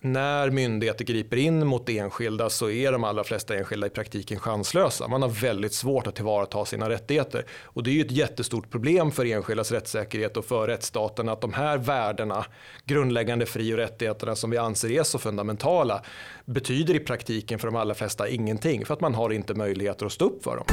När myndigheter griper in mot enskilda så är de allra flesta enskilda i praktiken chanslösa. Man har väldigt svårt att tillvarata sina rättigheter. Och det är ju ett jättestort problem för enskildas rättssäkerhet och för rättsstaten att de här värdena, grundläggande fri och rättigheterna som vi anser är så fundamentala, betyder i praktiken för de allra flesta ingenting för att man har inte möjligheter att stå upp för dem.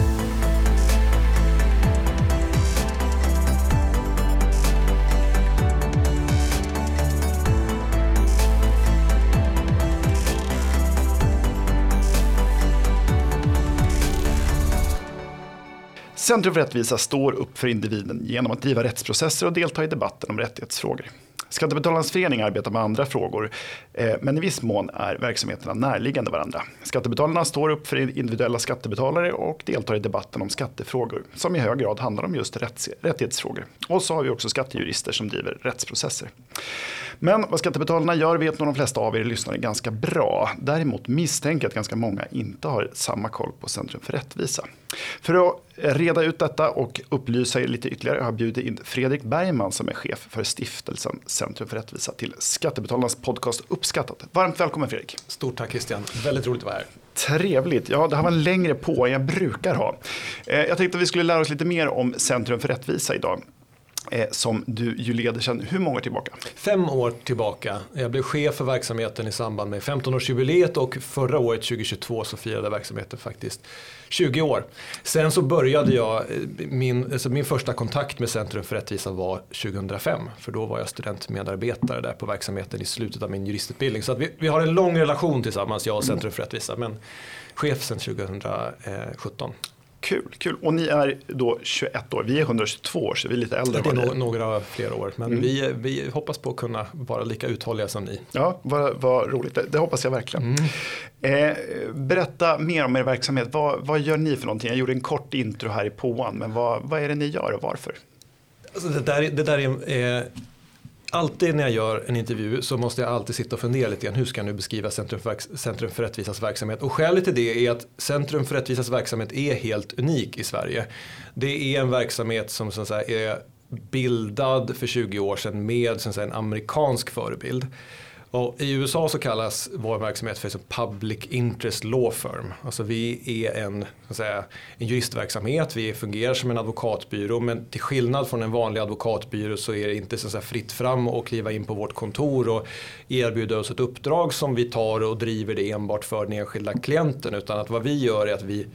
Centrum för rättvisa står upp för individen genom att driva rättsprocesser och delta i debatten om rättighetsfrågor. Skattebetalarnas förening arbetar med andra frågor, Eh, men i viss mån är verksamheterna närliggande varandra. Skattebetalarna står upp för individuella skattebetalare och deltar i debatten om skattefrågor, som i hög grad handlar om just rättighetsfrågor. Och så har vi också skattejurister som driver rättsprocesser. Men vad skattebetalarna gör vet nog de flesta av er lyssnare ganska bra. Däremot misstänker jag att ganska många inte har samma koll på Centrum för rättvisa. För att reda ut detta och upplysa er lite ytterligare har jag bjudit in Fredrik Bergman som är chef för stiftelsen Centrum för rättvisa till Skattebetalarnas podcast Uppskattat. Varmt välkommen Fredrik. Stort tack Christian, väldigt roligt att vara här. Trevligt. Ja, det här var en längre på än jag brukar ha. Eh, jag tänkte att vi skulle lära oss lite mer om Centrum för rättvisa idag. Eh, som du ju leder sedan hur många år tillbaka? Fem år tillbaka. Jag blev chef för verksamheten i samband med 15-årsjubileet och förra året 2022 så firade verksamheten faktiskt 20 år. Sen så började jag, eh, min, alltså min första kontakt med Centrum för rättvisa var 2005. För då var jag studentmedarbetare där på verksamheten i slutet av min juristutbildning. Så att vi, vi har en lång relation tillsammans, jag och Centrum för rättvisa. Men chef sedan 2017. Kul, kul. Och ni är då 21 år. Vi är 122 år så vi är lite äldre. Det är no några fler år. Men mm. vi, vi hoppas på att kunna vara lika uthålliga som ni. Ja, vad, vad roligt. Det, det, hoppas jag verkligen. Mm. Eh, berätta mer om er verksamhet. Vad, vad gör ni för någonting? Jag gjorde en kort intro här i påan. Men vad, vad är det ni gör och varför? Alltså det, där, det där är... Eh, alltid när jag gör en intervju så måste jag alltid sitta och fundera lite grann. Hur ska jag nu beskriva Centrum för, Centrum för rättvisas verksamhet? Och skälet till det är att Centrum för rättvisas verksamhet är helt unik i Sverige. Det är en verksamhet som så att säga, är bildad för 20 år sedan med så att säga, en amerikansk förebild. Och I USA så kallas vår verksamhet för Public Interest Law Firm. Alltså vi är en, så att säga, en juristverksamhet, vi fungerar som en advokatbyrå men till skillnad från en vanlig advokatbyrå så är det inte så att säga, fritt fram att kliva in på vårt kontor och erbjuda oss ett uppdrag som vi tar och driver det enbart för den enskilda klienten utan att vad vi gör är att vi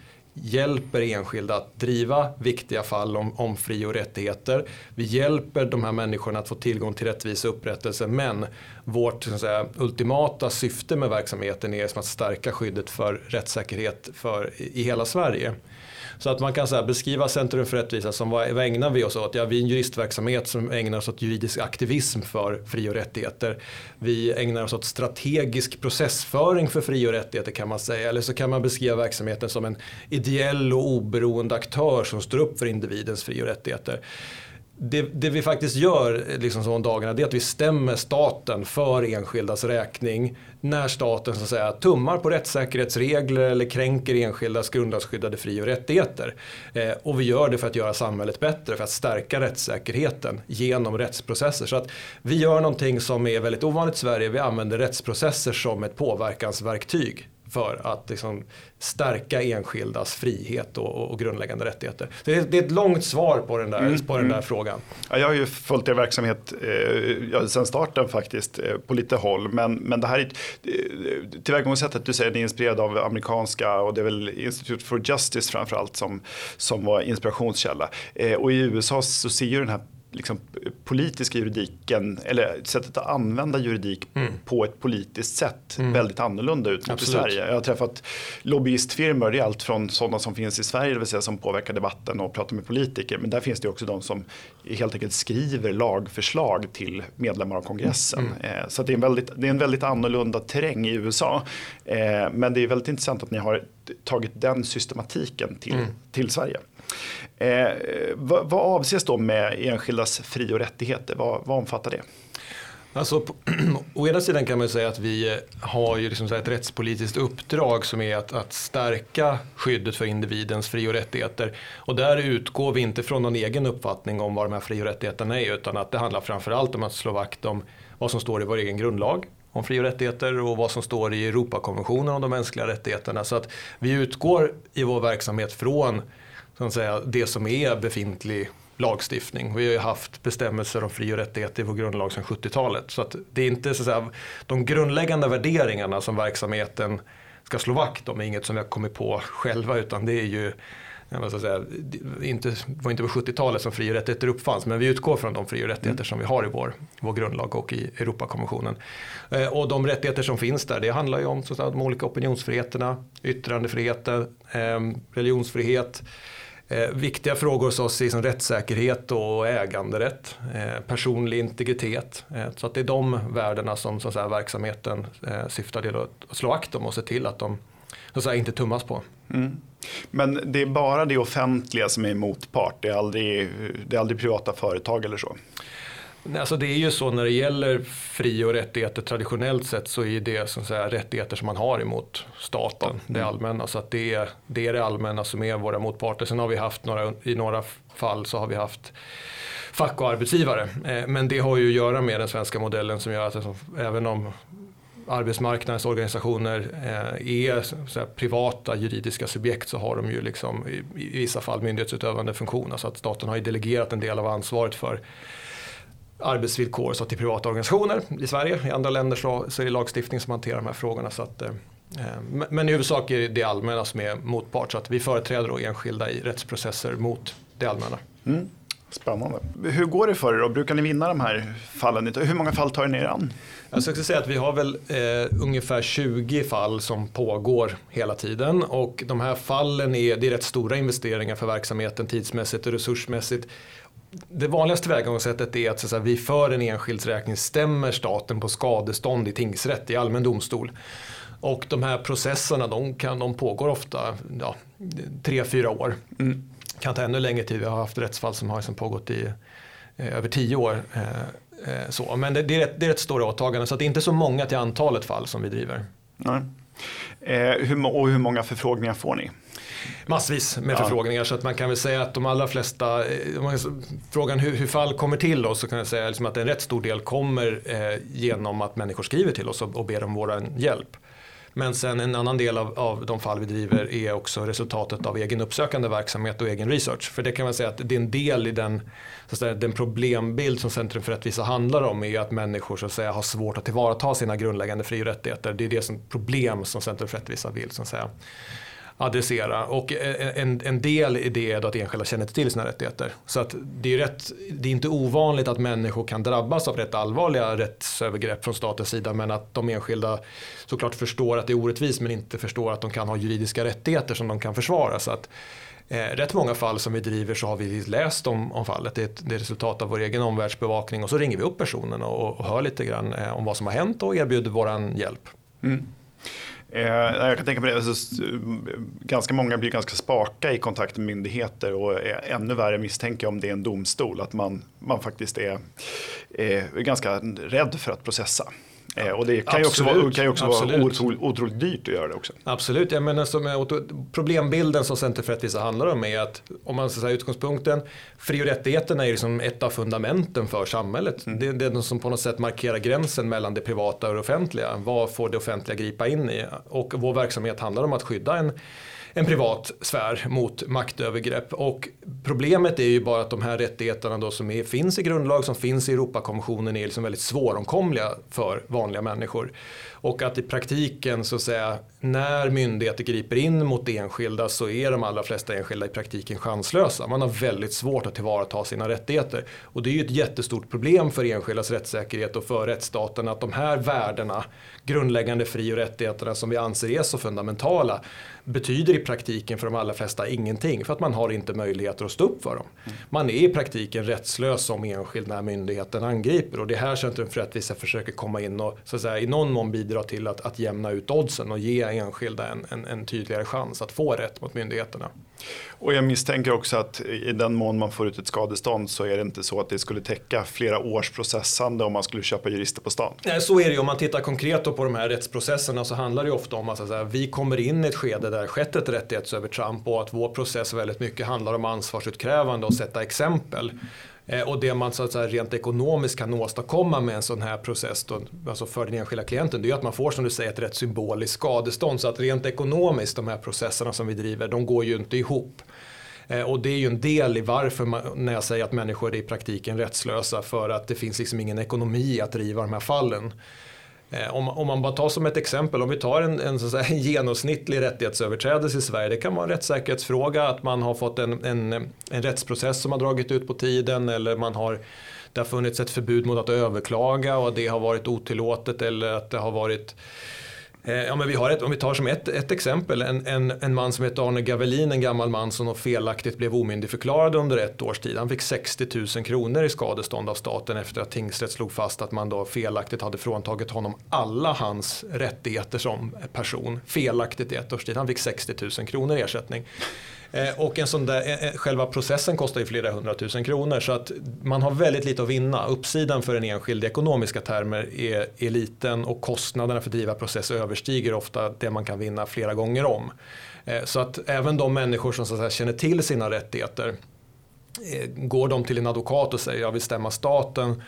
hjälper enskilda att driva viktiga fall om, om fri och rättigheter. Vi hjälper de här människorna att få tillgång till rättvisa och upprättelse men vårt säga, ultimata syfte med verksamheten är som att stärka skyddet för rättssäkerhet för, i hela Sverige. Så att man kan så beskriva Centrum för rättvisa som vad, vad ägnar vi oss åt? Ja, vi är en juristverksamhet som ägnar oss åt juridisk aktivism för fri och rättigheter. Vi ägnar oss åt strategisk processföring för fri och rättigheter kan man säga. Eller så kan man beskriva verksamheten som en ideell och oberoende aktör som står upp för individens fri och rättigheter det, det, vi faktiskt gör liksom så dagarna det är att vi stämmer staten för enskildas räkning när staten så att säga, tummar på rättssäkerhetsregler eller kränker enskildas grundlagsskyddade fri och rättigheter. Eh, och vi gör det för att göra samhället bättre, för att stärka rättssäkerheten genom rättsprocesser. Så att vi gör någonting som är väldigt ovanligt i Sverige, vi använder rättsprocesser som ett påverkansverktyg för att liksom stärka enskildas frihet och, och grundläggande rättigheter. Så det, är, det, är, ett långt svar på den där, mm, på den där mm. frågan. Ja, jag har ju följt er verksamhet eh, sedan starten faktiskt eh, på lite håll. Men, men det här är eh, tillvägagångssättet du säger, ni är inspirerad av amerikanska och det är väl Institute for Justice framförallt som, som var inspirationskälla. Eh, och i USA så ser ju den här liksom, politiska juridiken, eller sättet att använda juridik mm. på ett politiskt sätt mm. väldigt annorlunda ut mot i Sverige. Jag har träffat lobbyistfirmor, det är allt från sådana som finns i Sverige, det vill säga som påverkar debatten och pratar med politiker. Men där finns det också de som helt enkelt skriver lagförslag till medlemmar av kongressen. Mm. Eh, så det är, en väldigt, det är en väldigt annorlunda terräng i USA. Eh, men det är väldigt intressant att ni har tagit den systematiken till, mm. till Sverige. Eh, vad, vad avses då med enskildas fri och rättigheter? Vad, vad omfattar det? Alltså, på, å ena sidan kan man säga att vi eh, har ju liksom ett rättspolitiskt uppdrag som är att, att stärka skyddet för individens fri och rättigheter. Och där utgår vi inte från någon egen uppfattning om vad de här fri och rättigheterna är utan att det handlar framförallt om att slå vakt om vad som står i vår egen grundlag om fri och rättigheter och vad som står i Europakonventionen om de mänskliga rättigheterna. Så att vi utgår i vår verksamhet från så att säga, det som är befintlig lagstiftning. Vi har ju haft bestämmelser om fri och rättigheter i vår grundlag sedan 70-talet. Så att det är inte så att säga, de grundläggande värderingarna som verksamheten ska slå vakt om är inget som vi har kommit på själva utan det är ju jag säga, inte, var inte på 70-talet som fri och rättigheter uppfanns men vi utgår från de fri och rättigheter mm. som vi har i vår, vår grundlag och i Europakonventionen. Eh, och de rättigheter som finns där det handlar ju om så att de olika opinionsfriheterna, yttrandefriheten, eh, religionsfrihet, Eh, viktiga frågor hos oss är som rättssäkerhet och äganderätt, eh, personlig integritet. Eh, så att det är de värdena som så att säga, verksamheten eh, syftar till att slå akt om och se till att de så att säga, inte tummas på. Mm. Men det är bara det offentliga som är motpart, det är aldrig, det är aldrig privata företag eller så? Alltså det är ju så när det gäller fri och rättigheter traditionellt sett så är det som säga, rättigheter som man har emot staten, mm. det allmänna. Så att det, är, det är det allmänna som är våra motparter. Sen har vi haft några, i några fall så har vi haft fack och arbetsgivare. Eh, men det har ju att göra med den svenska modellen som gör att alltså, även om arbetsmarknadens organisationer eh, är så privata juridiska subjekt så har de ju liksom i, i vissa fall myndighetsutövande funktioner. Så att staten har ju delegerat en del av ansvaret för arbetsvillkor så till privata organisationer i Sverige. I andra länder så, så är det lagstiftning som hanterar de här frågorna. Så att, eh, men i huvudsak är det allmänna som är motpart så att vi företräder då enskilda i rättsprocesser mot det allmänna. Mm. Spännande. Hur går det för er och Brukar ni vinna de här fallen? Hur många fall tar ni er an? Jag ska säga att vi har väl eh, ungefär 20 fall som pågår hela tiden och de här fallen är, det är rätt stora investeringar för verksamheten tidsmässigt och resursmässigt det vanligaste tillvägagångssättet är att, så att vi för en enskilds räkning stämmer staten på skadestånd i tingsrätt, i allmän domstol. Och de här processerna de, kan, de pågår ofta ja, tre, fyra år. Mm. Kan ta ännu längre tid, vi har haft rättsfall som har liksom pågått i eh, över tio år. Eh, eh, så. Men det, det, är rätt, det är ett stora åtagande så det är inte så många till antalet fall som vi driver. Nej. Eh, hur, och hur många förfrågningar får ni? Massvis med ja. förfrågningar så att man kan väl säga att de allra flesta, eh, frågan hur, hur fall kommer till oss så kan jag säga liksom att en rätt stor del kommer eh, genom att människor skriver till oss och, och ber om vår hjälp. Men sen en annan del av, av, de fall vi driver är också resultatet av egen uppsökande verksamhet och egen research. För det kan man säga att det är en del i den, så att säga, den problembild som Centrum för rättvisa handlar om är att människor så att säga, har svårt att tillvarata sina grundläggande fri och rättigheter. Det är det som problem som Centrum för rättvisa vill så att säga, adressera. Och e, e, en, en del i det är att enskilda känner inte till sina rättigheter. Så att det, är rätt, det är inte ovanligt att människor kan drabbas av rätt allvarliga rättsövergrepp från statens sida men att de enskilda såklart förstår att det är orättvist men inte förstår att de kan ha juridiska rättigheter som de kan försvara. Så att, eh, rätt många fall som vi driver så har vi läst om, om fallet. Det är, ett, det är resultat av vår egen omvärldsbevakning och så ringer vi upp personen och, och hör lite grann eh, om vad som har hänt och erbjuder vår hjälp. Mm. Eh, jag kan tänka mig det, alltså, ganska många blir ganska spaka i kontakt med myndigheter och är ännu värre misstänker om det är en domstol, att man, man faktiskt är, är ganska rädd för att processa. Eh, och det kan ju också vara, kan ju också vara otroligt, otroligt, dyrt att göra det också. Absolut, jag menar som problembilden som Center för rättvisa handlar om är att om man säga utgångspunkten fri och rättigheterna är liksom ett av fundamenten för samhället. Mm. Det, det är de som på något sätt markerar gränsen mellan det privata och det offentliga. Vad får det offentliga gripa in i? Och vår verksamhet handlar om att skydda en en privat sfär mot maktövergrepp. Och problemet är ju bara att de här rättigheterna då som är, finns i grundlag, som finns i Europakonventionen är liksom väldigt svåromkomliga för vanliga människor. Och att i praktiken så att säga när myndigheter griper in mot enskilda så är de allra flesta enskilda i praktiken chanslösa. Man har väldigt svårt att tillvarata sina rättigheter. Och det är ju ett jättestort problem för enskildas rättssäkerhet och för rättsstaten att de här värdena, grundläggande fri och rättigheterna som vi anser är så fundamentala, betyder i praktiken för de allra flesta ingenting för att man har inte möjligheter att stå upp för dem. Man är i praktiken rättslös som enskild när myndigheten angriper och det är här Centrum för rättvisa försöker komma in och så att säga, i någon mån bidra till att, att jämna ut oddsen och ge enskilda en, en, en tydligare chans att få rätt mot myndigheterna. Och jag misstänker också att i den mån man får ut ett skadestånd så är det inte så att det skulle täcka flera års processande om man skulle köpa jurister på stan. Nej, så är det ju. Om man tittar konkret på de här rättsprocesserna så handlar det ofta om att säga, vi kommer in i ett skede där det skett ett rättighetsövertramp och att vår process väldigt mycket handlar om ansvarsutkrävande och sätta exempel. Eh, och det man så att säga, rent ekonomiskt kan åstadkomma med en sån här process då, alltså för den enskilda klienten det är att man får som du säger ett rätt symboliskt skadestånd. Så att rent ekonomiskt de här processerna som vi driver de går ju inte ihop. Eh, och det är ju en del i varför man, när jag säger att människor är i praktiken rättslösa för att det finns liksom ingen ekonomi att driva de här fallen. Eh, om, om, man bara tar som ett exempel, om vi tar en, en, så att säga, en genomsnittlig rättighetsöverträdelse i Sverige. Det kan vara en rättssäkerhetsfråga att man har fått en, en, en rättsprocess som har dragit ut på tiden eller man har det har funnits ett förbud mot att överklaga och det har varit otillåtet eller att det har varit Eh, ja, men vi har ett, om vi tar som ett, ett exempel, en, en, en man som heter Arne Gavelin, en gammal man som felaktigt blev omyndigförklarad under ett års tid. Han fick 60 000 kronor i skadestånd av staten efter att tingsrätt slog fast att man då felaktigt hade fråntagit honom alla hans rättigheter som person. Felaktigt i ett års tid. Han fick 60 000 kronor i ersättning. Eh, och en sån där, eh, eh, själva processen kostar ju flera hundratusen kronor så att man har väldigt lite att vinna. Uppsidan för en enskild i ekonomiska termer är, är liten och kostnaderna för att driva process överstiger ofta det man kan vinna flera gånger om. Så att även de människor som så att säga, känner till sina rättigheter går de till en advokat och säger jag vill stämma staten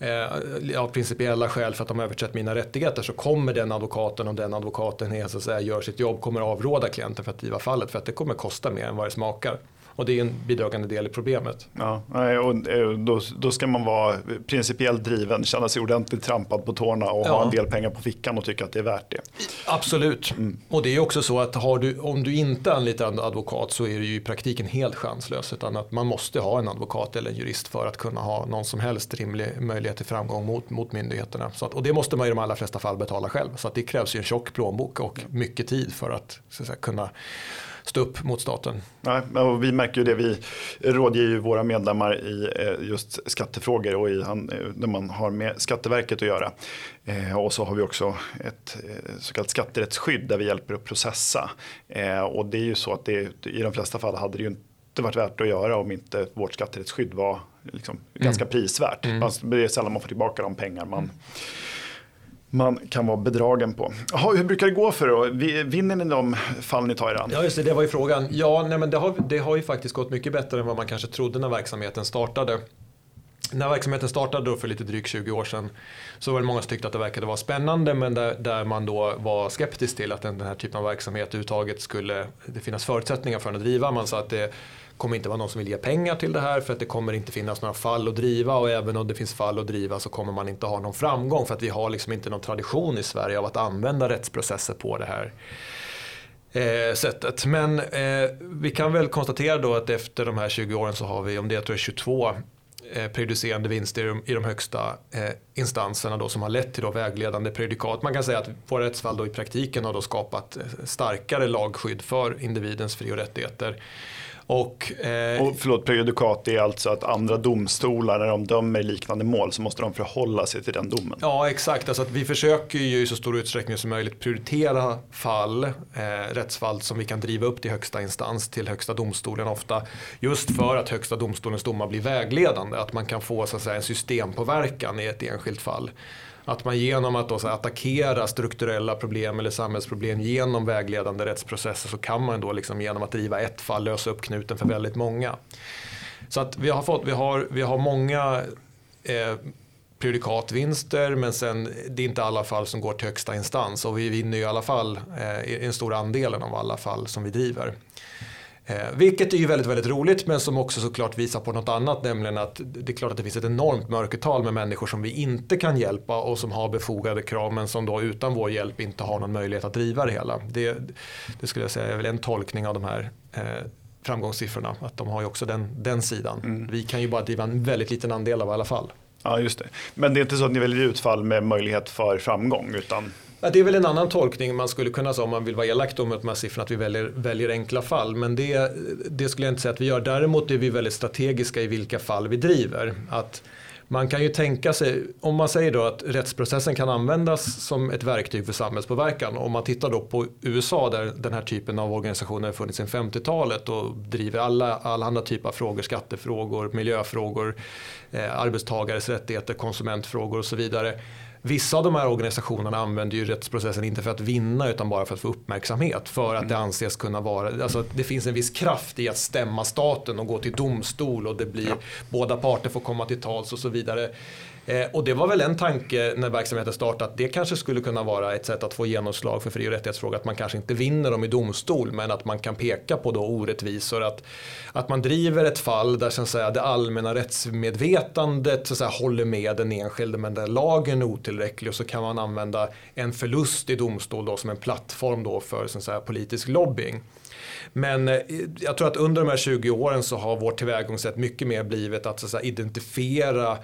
eh, av principiella skäl för att de överträtt mina rättigheter så kommer den advokaten och den advokaten är, så att säga, gör sitt jobb kommer avråda klienten för att driva fallet för att det kommer kosta mer än vad det smakar. Och det är en bidragande del i problemet. Ja, och eh, då, då ska man vara principiellt driven, känna sig ordentligt trampad på tårna och ja. ha en del pengar på fickan och tycka att det är värt det. Absolut. Mm. Och det är också så att du, om du inte anlitar en advokat så är du ju i praktiken helt chanslös. Utan att man måste ha en advokat eller en jurist för att kunna ha någon som helst rimlig möjlighet till framgång mot, mot myndigheterna. Så att, och det måste man i de allra flesta fall betala själv. Så att det krävs ju en tjock plånbok och mycket tid för att, så att säga, kunna stå upp mot staten. Nej, och vi märker ju det, vi rådger ju våra medlemmar i eh, just skattefrågor och i, när man har med Skatteverket att göra. Eh, och så har vi också ett eh, så kallat skatterättsskydd där vi hjälper att processa. Och det är ju så att det, i de flesta fall hade det ju inte varit värt att göra om inte vårt skatterättsskydd var liksom mm. ganska prisvärt. Mm. Det är sällan man får tillbaka de pengar man mm man kan vara bedragen på. Aha, hur brukar det gå för då? Vinner ni de fall ni tar er an? Ja, just det, det var ju frågan. Ja, nej, men det har, det har ju faktiskt gått mycket bättre än vad man kanske trodde när verksamheten startade. När verksamheten startade då för lite drygt 20 år sedan så var det många som tyckte att det verkade vara spännande men där, där man då var skeptisk till att den här typen av verksamhet överhuvudtaget skulle det finnas förutsättningar för att driva. Man sa att det kommer inte vara någon som vill ge pengar till det här för att det kommer inte finnas några fall att driva och även om det finns fall att driva så kommer man inte ha någon framgång för att vi har liksom inte någon tradition i Sverige av att använda rättsprocesser på det här eh, sättet. Men eh, vi kan väl konstatera då att efter de här 20 åren så har vi, om det jag tror är 22 eh, prejudicerande vinster i de högsta eh, instanserna då, som har lett till då vägledande prejudikat. Man kan säga att våra rättsfall då i praktiken har då skapat eh, starkare lagskydd för individens fri och rättigheter. Och, eh, och förlåt, prejudikat är alltså att andra domstolar när de dömer liknande mål så måste de förhålla sig till den domen. Ja exakt, alltså att vi försöker ju i så stor utsträckning som möjligt prioritera fall, eh, rättsfall som vi kan driva upp till högsta instans, till högsta domstolen ofta. Just för att högsta domstolens domar blir vägledande, att man kan få så att säga, en systempåverkan i ett enskilt fall. Att man genom att då, så attackera strukturella problem eller samhällsproblem genom vägledande rättsprocesser så kan man då liksom genom att driva ett fall lösa upp knuten för väldigt många. Så att vi har, fått, vi har, vi har många eh, prejudikatvinster men sen det är inte alla fall som går till högsta instans och vi vinner i alla fall eh, en stor andelen av alla fall som vi driver. Eh, vilket är ju väldigt, väldigt roligt men som också såklart visar på något annat, nämligen att det är klart att det finns ett enormt mörkertal med människor som vi inte kan hjälpa och som har befogade krav men som då utan vår hjälp inte har någon möjlighet att driva det hela. Det, det skulle jag säga är väl en tolkning av de här eh, framgångssiffrorna, att de har ju också den, den sidan. Mm. Vi kan ju bara driva en väldigt liten andel av alla fall. Ja, just det. Men det är inte så att ni väljer ut fall med möjlighet för framgång? Utan... Ja, det är väl en annan tolkning man skulle kunna säga om man vill vara elak då med de här siffrorna att vi väljer, väljer enkla fall. Men det, det skulle jag inte säga att vi gör. Däremot är vi väldigt strategiska i vilka fall vi driver. Att man kan ju tänka sig, om man säger då att rättsprocessen kan användas som ett verktyg för samhällspåverkan. Om man tittar då på USA där den här typen av organisationer har funnits sedan 50-talet och driver alla, alla andra typer av frågor, skattefrågor, miljöfrågor, eh, arbetstagares rättigheter, konsumentfrågor och så vidare Vissa av de här organisationerna använder ju rättsprocessen inte för att vinna utan bara för att få uppmärksamhet. För att det anses kunna vara, alltså det finns en viss kraft i att stämma staten och gå till domstol och det blir, ja. båda parter får komma till tals och så vidare. Eh, och det var väl en tanke när verksamheten startade att det kanske skulle kunna vara ett sätt att få genomslag för fri och rättighetsfrågor. Att man kanske inte vinner dem i domstol men att man kan peka på då orättvisor. Att, att man driver ett fall där så att säga, det allmänna rättsmedvetandet så att säga, håller med den enskilde men där lagen är otillräcklig och så kan man använda en förlust i domstol då som en plattform då för så att säga, politisk lobbying. Men eh, jag tror att under de här 20 åren så har vårt tillvägagångssätt mycket mer blivit att, så att säga, identifiera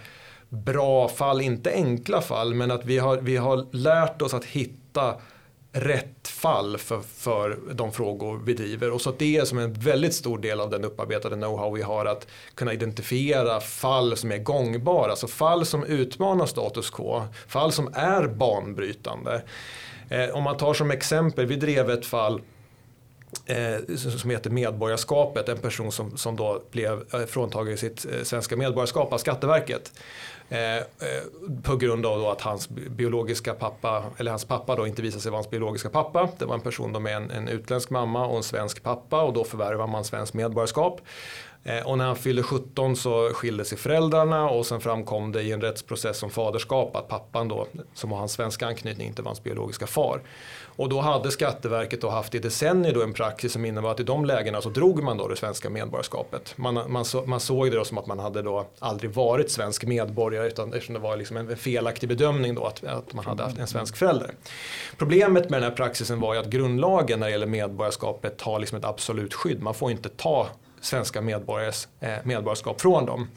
bra fall, inte enkla fall, men att vi har, vi har lärt oss att hitta rätt fall för, för de frågor vi driver. Och så att det är som en väldigt stor del av den upparbetade know-how vi har att kunna identifiera fall som är gångbara. Alltså fall som utmanar status quo, fall som är banbrytande. Eh, om man tar som exempel, vi drev ett fall eh, som heter Medborgarskapet, en person som, som då blev eh, fråntagen sitt eh, svenska medborgarskap av Skatteverket. Eh, eh, på grund av att hans biologiska pappa, eller hans pappa då inte visade sig vara hans biologiska pappa. Det var en person då med en, en utländsk mamma och en svensk pappa och då förvärvar man svensk medborgarskap. Eh, och när han fyllde 17 så skilde sig föräldrarna och sen framkom det i en rättsprocess om faderskap att pappan då, som har hans svenska anknytning, inte var hans biologiska far. Och då hade Skatteverket då haft i decennier då en praxis som innebar att i de lägena så drog man då det svenska medborgarskapet. Man, man, så, man såg det då som att man hade då aldrig varit svensk medborgare utan eftersom det var liksom en felaktig bedömning då att, att man hade haft en svensk förälder. Problemet med den här praxisen var ju att grundlagen när det gäller medborgarskapet har liksom ett absolut skydd. Man får inte ta svenska medborgares eh, medborgarskap från dem.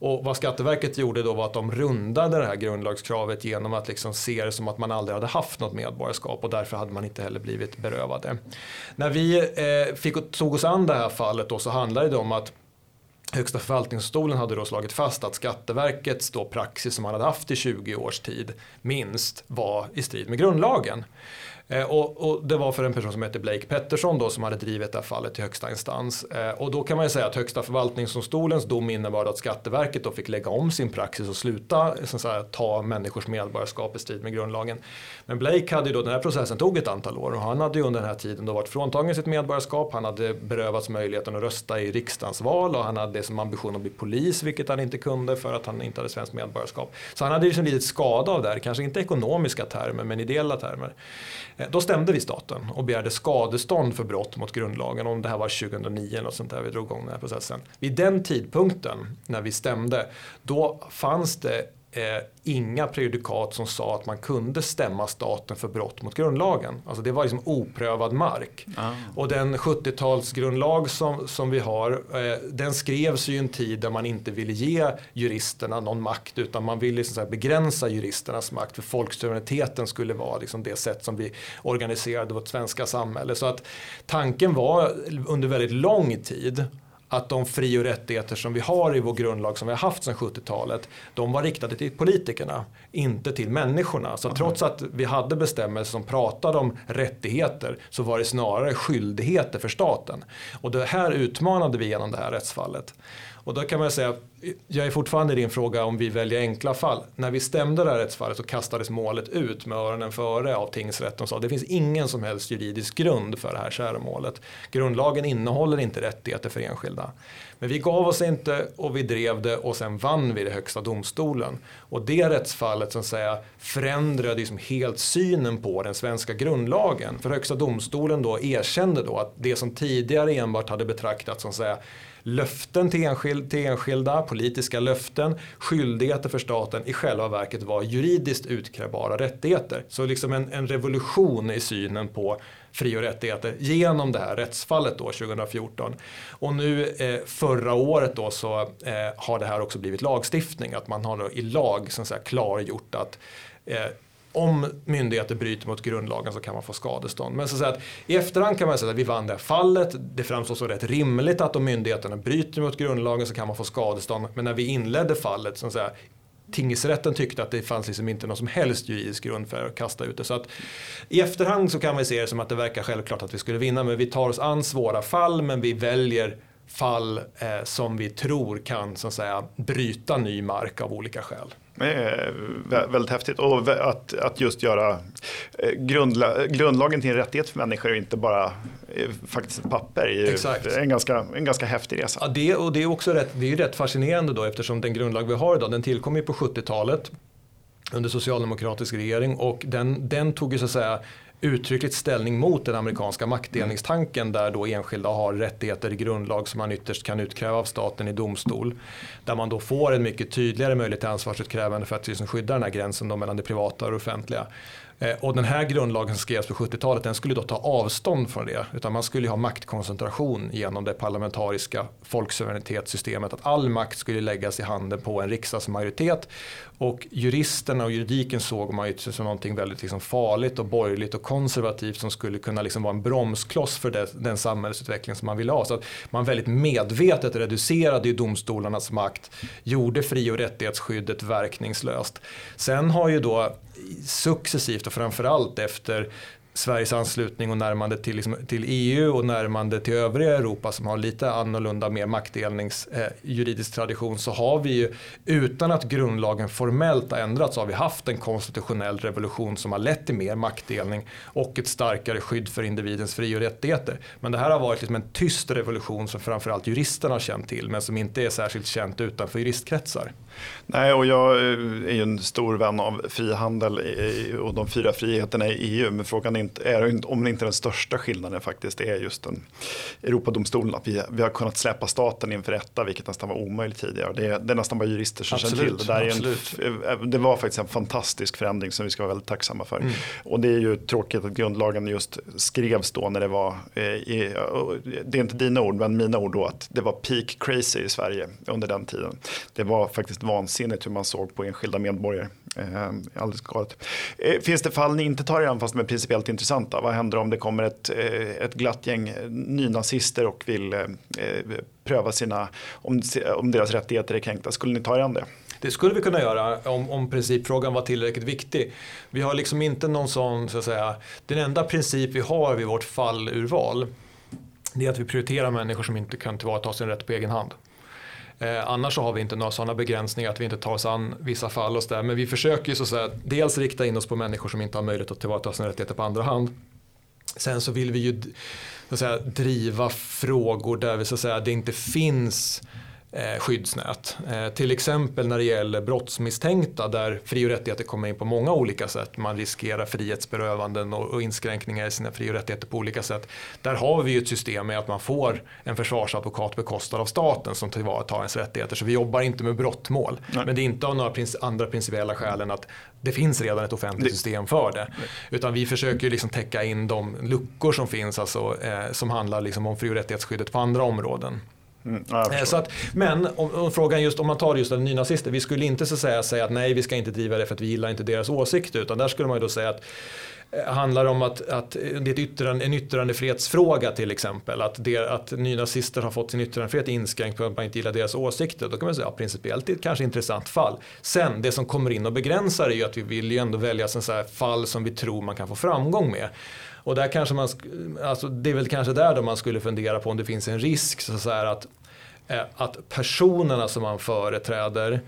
Och vad Skatteverket gjorde då var att de rundade det här grundlagskravet genom att liksom se det som att man aldrig hade haft något medborgarskap och därför hade man inte heller blivit berövade. När vi eh, fick, tog oss an det här fallet då så handlade det om att Högsta förvaltningsdomstolen hade då slagit fast att Skatteverkets då praxis som man hade haft i 20 års tid minst var i strid med grundlagen. Eh, och, och, det var för en person som hette Blake Pettersson då som hade drivit det här fallet till högsta instans. Eh, och då kan man ju säga att högsta förvaltningsdomstolens dom innebar att Skatteverket då fick lägga om sin praxis och sluta så säga, ta människors medborgarskap i strid med grundlagen. Men Blake hade ju då, den här processen tog ett antal år och han hade ju under den här tiden då varit fråntagen sitt medborgarskap. Han hade berövats möjligheten att rösta i riksdagens val och han hade som ambition att bli polis vilket han inte kunde för att han inte hade svenskt medborgarskap. Så han hade ju liksom lidit skada av det här, kanske inte ekonomiska termer men ideella termer. Eh, då stämde vi staten och begärde skadestånd för brott mot grundlagen. Om det här var 2009 eller sånt där vi drog igång den här processen. Vid den tidpunkten när vi stämde, då fanns det eh, inga prejudikat som sa att man kunde stämma staten för brott mot grundlagen. Alltså det var liksom oprövad mark. Ah. Och den 70-talsgrundlag som, som vi har, eh, den skrevs ju i en tid där man inte ville ge juristerna någon makt utan man ville liksom begränsa juristernas makt för folksuveräniteten skulle vara liksom det sätt som vi organiserade vårt svenska samhälle. Så att tanken var under väldigt lång tid att de fri och rättigheter som vi har i vår grundlag som vi har haft sedan 70-talet de var riktade till politikerna, inte till människorna. Så trots att vi hade bestämmelser som pratade om rättigheter så var det snarare skyldigheter för staten. Och det här utmanade vi genom det här rättsfallet. Och då kan man säga, jag är fortfarande i din fråga om vi väljer enkla fall. När vi stämde det här rättsfallet så kastades målet ut med öronen före av tingsrätten och sa det finns ingen som helst juridisk grund för det här käromålet. Grundlagen innehåller inte rättigheter för enskilda. Men vi gav oss inte och vi drev det och sen vann vi det högsta domstolen. Och det rättsfallet så att säga, förändrade liksom helt synen på den svenska grundlagen. För högsta domstolen då erkände då att det som tidigare enbart hade betraktats som säga, löften till, enskild, till enskilda, politiska löften, skyldigheter för staten i själva verket var juridiskt utkrävbara rättigheter. Så liksom en, en revolution i synen på fri och rättigheter genom det här rättsfallet då 2014. Och nu eh, förra året då så eh, har det här också blivit lagstiftning, att man har i lag så att säga, klargjort att eh, om myndigheter bryter mot grundlagen så kan man få skadestånd. Men så att, säga att i efterhand kan man säga att vi vann det här fallet. Det framstår som rätt rimligt att om myndigheterna bryter mot grundlagen så kan man få skadestånd. Men när vi inledde fallet så att säga, tingsrätten tyckte att det fanns liksom inte någon som helst juridisk grund för att kasta ut det. Så att i efterhand så kan vi se det som att det verkar självklart att vi skulle vinna men vi tar oss an svåra fall men vi väljer fall eh, som vi tror kan så att säga, bryta ny mark av olika skäl. Är väldigt häftigt och att, att just göra eh, grundla, grundlagen till en rättighet för människor och inte bara eh, faktiskt ett papper är Exakt. en ganska, en ganska häftig resa. Ja, det, och det är också rätt, det är rätt fascinerande då eftersom den grundlag vi har idag den tillkom ju på 70-talet under socialdemokratisk regering och den, den tog ju så att säga uttryckligt ställning mot den amerikanska maktdelningstanken där då enskilda har rättigheter i grundlag som man ytterst kan utkräva av staten i domstol. Där man då får en mycket tydligare möjlighet till ansvarsutkrävande för att liksom skydda den här gränsen då mellan det privata och det offentliga. Eh, och den här grundlagen som skrevs på 70-talet den skulle då ta avstånd från det. Utan man skulle ha maktkoncentration genom det parlamentariska folksuveränitetssystemet. Att all makt skulle läggas i handen på en riksdagsmajoritet. Och juristerna och juridiken såg man ju som någonting väldigt liksom farligt och borgerligt och konservativt som skulle kunna liksom vara en bromskloss för det, den samhällsutveckling som man ville ha. Så att man väldigt medvetet reducerade ju domstolarnas makt, gjorde fri och rättighetsskyddet verkningslöst. Sen har ju då successivt och framförallt efter Sveriges anslutning och närmande till, liksom, till, EU och närmande till övriga Europa som har lite annorlunda mer maktdelningsjuridisk eh, tradition så har vi ju utan att grundlagen formellt har ändrats så har vi haft en konstitutionell revolution som har lett till mer maktdelning och ett starkare skydd för individens fri och rättigheter. Men det här har varit liksom en tyst revolution som framförallt juristerna har känt till men som inte är särskilt känt utanför juristkretsar. Nej, och jag eh, är ju en stor vän av frihandel och de fyra friheterna i EU. Men frågan är, inte, är om inte den största skillnaden faktiskt är just den Europadomstolen. Att vi, vi har kunnat släppa staten inför rätta, vilket nästan var omöjligt tidigare. Det är, det är nästan bara jurister som känner till det. Där en, eh, det var faktiskt en fantastisk förändring som vi ska vara väldigt tacksamma för. Mm. Och det är ju tråkigt att grundlagen just skrevs då när det var, eh, i, det är inte dina ord, men mina ord då, att det var peak crazy i Sverige under den tiden. Det var faktiskt vansinnigt hur man såg på enskilda medborgare. Eh, alldeles galet. Eh, finns det fall ni inte tar er an fast de är principiellt intressanta? Vad händer om det kommer ett, eh, ett glatt gäng eh, nynazister och vill eh, eh, pröva sina, om, om deras rättigheter är kränkta? Skulle ni ta er an det? Det skulle vi kunna göra om, om principfrågan var tillräckligt viktig. Vi har liksom inte någon sån, så att säga, den enda princip vi har vid vårt fallurval det är att vi prioriterar människor som inte kan tillvarata sin rätt på egen hand. Eh, annars så har vi inte några sådana begränsningar att vi inte tar oss an vissa fall och så där. Men vi försöker ju så att säga, dels rikta in oss på människor som inte har möjlighet att tillvarata sina rättigheter på andra hand. Sen så vill vi ju så att säga, driva frågor där vi så att säga, det inte finns eh, skyddsnät. Eh, till exempel när det gäller brottsmisstänkta där fri och rättigheter kommer in på många olika sätt. Man riskerar frihetsberövanden och, inskränkningar i sina fri och rättigheter på olika sätt. Där har vi ju ett system med att man får en försvarsadvokat bekostad av staten som tillvaratar ens rättigheter. Så vi jobbar inte med brottmål. Nej. Men det är inte av några andra principiella skäl än att det finns redan ett offentligt system för det. Utan vi försöker liksom täcka in de luckor som finns alltså, eh, som handlar liksom om fri och rättighetsskyddet på andra områden. Mm, ja, så att, men om, om, frågan just om man tar just den nynazister, vi skulle inte så säga, säga att nej vi ska inte driva det för att vi gillar inte deras åsikter utan där skulle man ju då säga att eh, handlar om att, att det är yttrande, en yttrandefrihetsfråga till exempel. Att, det, att nynazister har fått sin yttrandefrihet inskränkt på att man inte gillar deras åsikter. Då kan man säga ja, principiellt det är ett kanske intressant fall. Sen det som kommer in och begränsar är ju att vi vill ju ändå välja sådana fall som vi tror man kan få framgång med. Och där kanske man, alltså det är väl kanske där då man skulle fundera på om det finns en risk så att, att, eh, att personerna som man företräder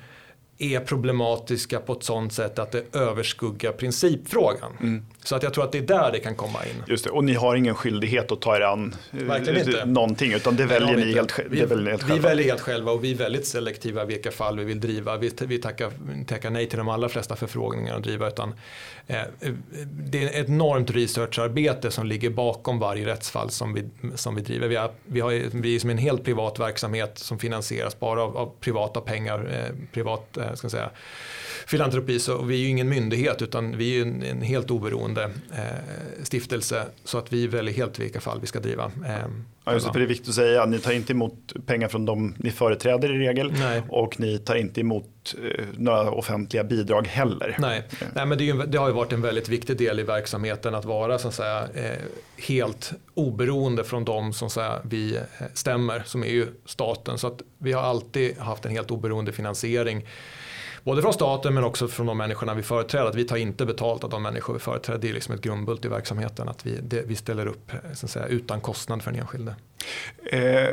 är problematiska på ett sånt sätt att det överskuggar principfrågan. Mm. Så att jag tror att det är där det kan komma in. Just det, och ni har ingen skyldighet att ta er an eh, Verkligen inte. någonting utan det väljer ni helt, vi, väljer helt själva. Vi väljer helt själva och vi är väldigt selektiva vilka fall vi vill driva. Vi, vi tackar, tackar nej till de allra flesta förfrågningar att driva utan eh, det är ett enormt researcharbete som ligger bakom varje rättsfall som vi, som vi driver. Vi, har, vi, har, vi är som en helt privat verksamhet som finansieras bara av, av privata pengar, eh, privat eh, ska säga, filantropi. Så vi är ju ingen myndighet utan vi är en, en helt oberoende eh, stiftelse. Så att vi väljer helt vilka fall vi ska driva. Eh, ja, just det, för det är viktigt att säga, ni tar inte emot pengar från de ni företräder i regel. Nej. Och ni tar inte emot eh, några offentliga bidrag heller. Nej, Nej men det, ju, det, har ju varit en väldigt viktig del i verksamheten att vara så att säga, eh, helt oberoende från de som säga, vi eh, stämmer, som är ju staten. Så att vi har alltid haft en helt oberoende finansiering både från staten men också från de människorna vi företräder. Att vi tar inte betalt av de människor vi företräder. Det är liksom ett grundbult i verksamheten att vi, det, vi ställer upp eh, så att säga, utan kostnad för den enskilde. Eh,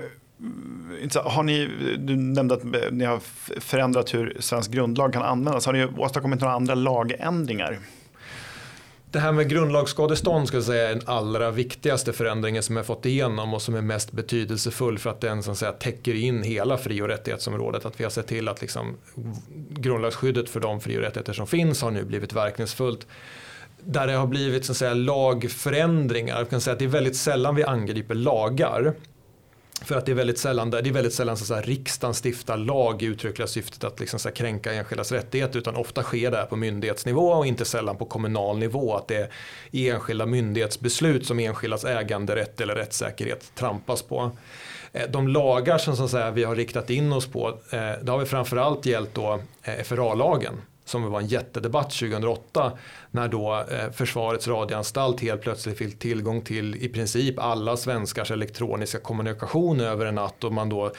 har ni, du nämnde att eh, ni har förändrat hur svensk grundlag kan användas. Har ni åstadkommit några andra lagändringar? Det här med grundlagsskadestånd ska jag säga är den allra viktigaste förändringen som jag fått igenom och som är mest betydelsefull för att den som säga, täcker in hela fri och rättighetsområdet. Att vi har sett till att liksom, grundlagsskyddet för de fri och rättigheter som finns har nu blivit verkningsfullt där det har blivit så att säga, lagförändringar. Jag kan säga att det är väldigt sällan vi angriper lagar. För att det är väldigt sällan, det är väldigt sällan så att riksdagen stiftar lag i uttryckliga syftet att liksom så kränka enskildas rättigheter utan ofta sker det här på myndighetsnivå och inte sällan på kommunal nivå. Att det är enskilda myndighetsbeslut som enskildas äganderätt eller rättssäkerhet trampas på. Eh, de lagar som så att säga, vi har riktat in oss på, eh, det har vi framförallt gällt då eh, FRA-lagen som var en jättedebatt 2008 när då eh, Försvarets radioanstalt helt plötsligt fick tillgång till i princip alla svenskars elektroniska kommunikation över en natt och man då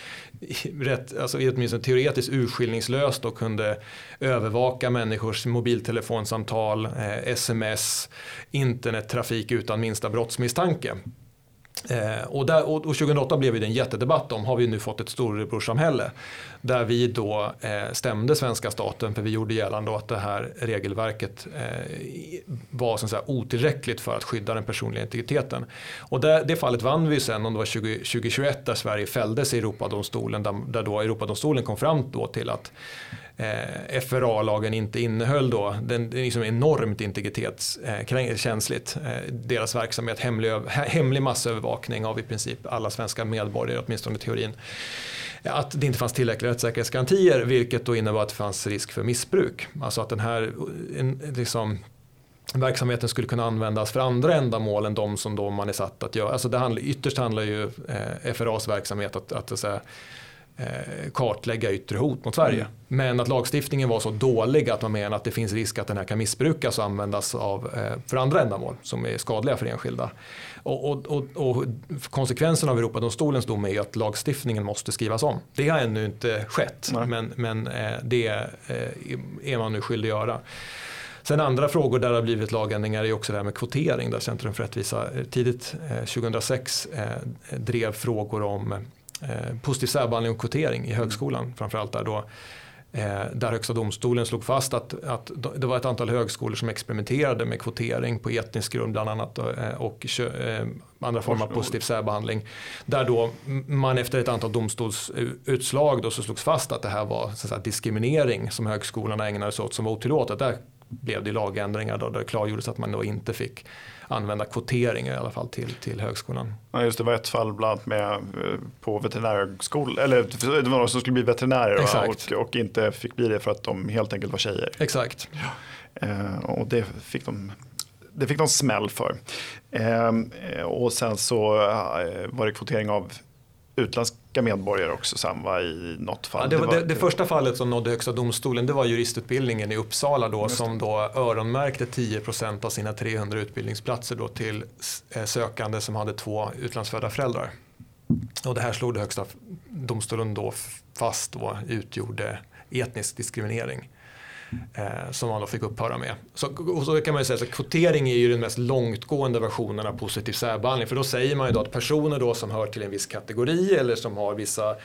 rätt, alltså åtminstone teoretiskt urskillningslöst då kunde övervaka människors mobiltelefonsamtal, eh, sms, internettrafik utan minsta brottsmisstanke. Eh, och, där, och, och 2008 blev det en jättedebatt om, har vi nu fått ett storebrorssamhälle. Där vi då eh, stämde svenska staten för vi gjorde gällande att det här regelverket eh, var så att säga, otillräckligt för att skydda den personliga integriteten. Och det, det fallet vann vi sen om det var 20, 2021 där Sverige fälldes i Europadomstolen där, där då Europadomstolen kom fram då till att eh, FRA-lagen inte innehöll då, den, är liksom enormt integritetskänsligt. Eh, eh, deras verksamhet, hemlig, hemlig massövervakning av i princip alla svenska medborgare, åtminstone i teorin. Att det inte fanns tillräckliga rättssäkerhetsgarantier vilket då innebar att det fanns risk för missbruk. Alltså att den här en, liksom, verksamheten skulle kunna användas för andra ändamål än de som då man är satt att göra. Alltså det handlar, ytterst handlar ju eh, FRAs verksamhet att, att, att säga, kartlägga yttre hot mot Sverige. Mm. Men att lagstiftningen var så dålig att man menar att det finns risk att den här kan missbrukas och användas av, eh, för andra ändamål som är skadliga för enskilda. Och, och, och, och konsekvensen av Europadomstolens dom är att lagstiftningen måste skrivas om. Det har ännu inte skett men, men eh, det är man nu skyldig att göra. Sen andra frågor där det har blivit lagändringar är också det här med kvotering där Centrum för rättvisa tidigt 2006 drev frågor om eh, positiv särbehandling och kvotering i högskolan. Framförallt där då eh, där Högsta domstolen slog fast att, att det var ett antal högskolor som experimenterade med kvotering på etnisk grund bland annat eh, och eh, andra former av positiv särbehandling. Där då man efter ett antal domstolsutslag då så slogs fast att det här var så säga, diskriminering som högskolorna ägnade sig åt som var otillåtet. Där blev det lagändringar då, där det klargjordes att man då inte fick använda kvotering i alla fall till, till högskolan. Ja, just det var ett fall bland annat med eh, på veterinärhögskolan, eller det var några som skulle bli veterinärer och, och, inte fick bli det för att de helt enkelt var tjejer. Exakt. Ja. Eh, och det fick de det fick de smäll för. Eh, och sen så eh, var det kvotering av utländska medborgare också samma i något fall. Ja, det, var, det, var, det, det, första fallet som nådde Högsta domstolen det var juristutbildningen i Uppsala då, som då öronmärkte 10% av sina 300 utbildningsplatser då till eh, sökande som hade två utlandsfödda föräldrar. Och det här slog det Högsta domstolen då fast då utgjorde etnisk diskriminering eh, som man då fick upphöra med. Så, och så kan man ju säga att kvotering är ju den mest långtgående versionen av positiv särbehandling. För då säger man ju då att personer då som hör till en viss kategori eller som har vissa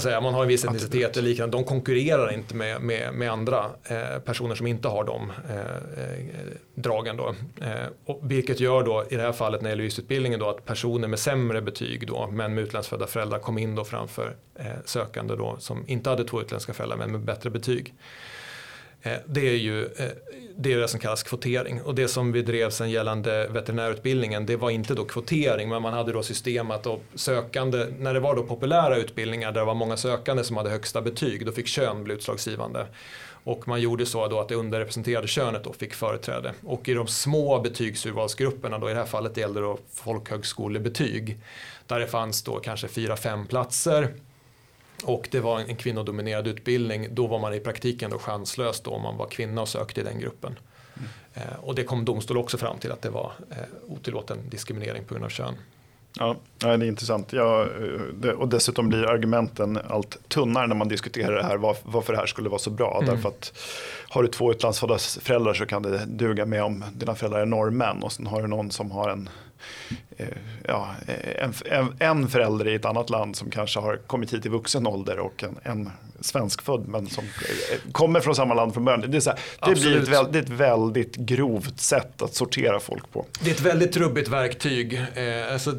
säga, man har en viss etnicitet eller liknande, de konkurrerar inte med, med, med andra eh, personer som inte har de eh, eh dragen. Då. Eh, och vilket gör då i det här fallet när det gäller yrkesutbildningen då att personer med sämre betyg då, men med utlandsfödda föräldrar kom in då framför eh, sökande då som inte hade två utländska föräldrar men med bättre betyg. Eh, det är ju eh, det, är det som kallas kvotering och det som vi drev sen gällande veterinärutbildningen det var inte då kvotering men man hade då system att då sökande, när det var då populära utbildningar där det var många sökande som hade högsta betyg då fick kön bli utslagsgivande. Och man gjorde så då att det underrepresenterade könet då fick företräde. Och i de små betygsurvalsgrupperna, då i det här fallet gällde det folkhögskolebetyg, där det fanns då kanske fyra, fem platser och det var en kvinnodominerad utbildning. Då var man i praktiken då chanslös då om man var kvinna och sökte i den gruppen. Mm. Eh, och det kom domstol också fram till att det var eh, otillåten diskriminering på grund av kön. Ja, det är intressant. Ja, det, och dessutom blir argumenten allt tunnare när man diskuterar det här, var, varför det här skulle vara så bra. Mm. Därför att har du två utlandsfödda föräldrar så kan det duga med om dina föräldrar är norrmän och sen har du någon som har en ja, en, en, en förälder i ett annat land som kanske har kommit hit i vuxen ålder och en, en svenskfödd men som kommer från samma land från början. Det, är så här, det blir ett väldigt, väldigt grovt sätt att sortera folk på. Det är ett väldigt trubbigt verktyg. Eh, alltså,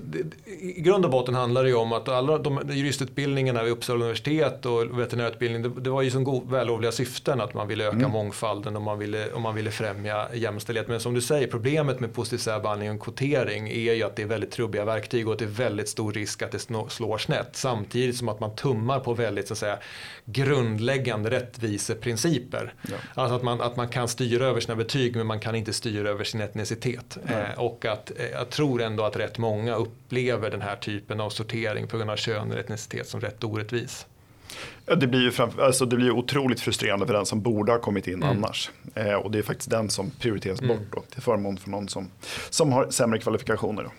I grund och botten handlar det ju om att alla de juristutbildningarna vid Uppsala universitet och veterinärutbildning det, det var ju som vällovliga syften att man ville öka mm. mångfalden och man ville, och man ville främja jämställdhet. Men som du säger, problemet med positiv särbehandling och kvotering är ju att det är väldigt trubbiga verktyg och att det är väldigt stor risk att det slår snett. Samtidigt som att man tummar på väldigt så att säga grundläggande rättviseprinciper. Ja. Alltså att man, att man kan styra över sina betyg men man kan inte styra över sin etnicitet. Eh, och att eh, jag tror ändå att rätt många upplever den här typen av sortering på grund av kön eller etnicitet som rätt orättvis. Ja, det, blir ju framför, alltså det blir otroligt frustrerande för den som borde ha kommit in mm. annars. Eh, och det är faktiskt den som prioriteras mm. bort då, till förmån för någon som, som har sämre kvalifikationer. Då.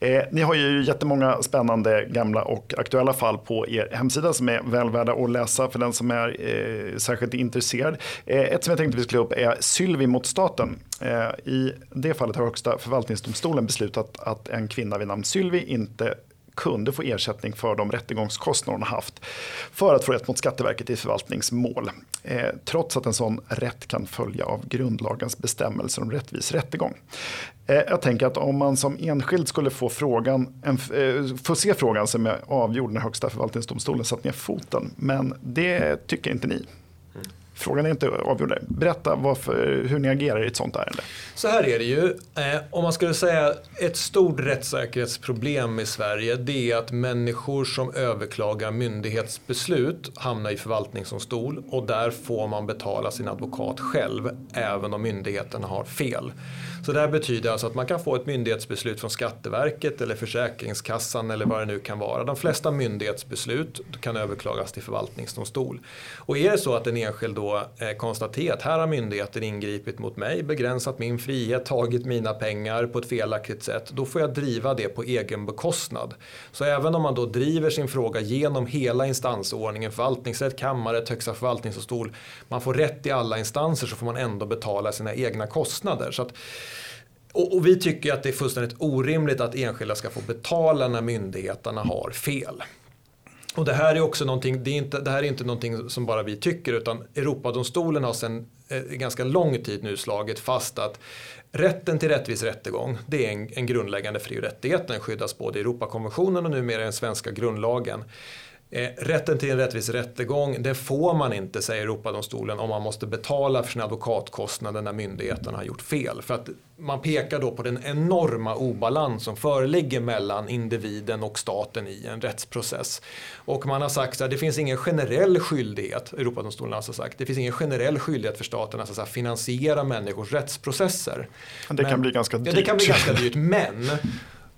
Eh, ni har ju jättemånga spännande gamla och aktuella fall på er hemsida som är väl värda att läsa för den som är eh, särskilt intresserad. Eh, ett som jag tänkte vi skulle upp är Sylvi mot staten. Eh, I det fallet har Högsta förvaltningsdomstolen beslutat att en kvinna vid namn Sylvi inte kunde få ersättning för de rättegångskostnader hon haft för att få rätt mot Skatteverket i förvaltningsmål. Eh, trots att en sån rätt kan följa av grundlagens bestämmelser om rättvis rättegång. Eh, jag tänker att om man som enskild skulle få, frågan, en, eh, få se frågan som är avgjord när Högsta förvaltningsdomstolen satt ner foten. Men det tycker inte ni. Frågan är inte avgjord. Berätta varför, hur ni agerar i ett sånt ärende. Så här är det ju. Eh, om man skulle säga ett stort rättssäkerhetsproblem i Sverige det är att människor som överklagar myndighetsbeslut hamnar i förvaltningsdomstol och där får man betala sin advokat själv även om myndigheterna har fel. Så det här betyder alltså att man kan få ett myndighetsbeslut från Skatteverket eller Försäkringskassan eller vad det nu kan vara. De flesta myndighetsbeslut kan överklagas till förvaltningsdomstol. Och är det så att en enskild då eh, konstaterar att här har myndigheten ingripit mot mig, begränsat min frihet, tagit mina pengar på ett felaktigt sätt, då får jag driva det på egen bekostnad. Så även om man då driver sin fråga genom hela instansordningen, förvaltningsrätt, kammarrätt, högsta förvaltningsdomstol, man får rätt i alla instanser så får man ändå betala sina egna kostnader. Så att och, och, vi tycker att det är fullständigt orimligt att enskilda ska få betala när myndigheterna har fel. Och det här är också någonting, det, är inte, det här är inte någonting som bara vi tycker utan Europadomstolen har sedan eh, ganska lång tid nu slagit fast att rätten till rättvis rättegång det är en, en grundläggande fri och rättighet. Den skyddas både i Europakonventionen och numera i den svenska grundlagen. Eh, rätten till en rättvis rättegång, det får man inte, säger Europadomstolen, om man måste betala för sina advokatkostnader när myndigheterna har gjort fel. För att man pekar då på den enorma obalans som föreligger mellan individen och staten i en rättsprocess. Och man har sagt att det finns ingen generell skyldighet, Europadomstolen har alltså sagt, det finns ingen generell skyldighet för staten att finansiera människors rättsprocesser. Det kan bli ganska dyrt. Ja, det kan bli ganska dyrt, men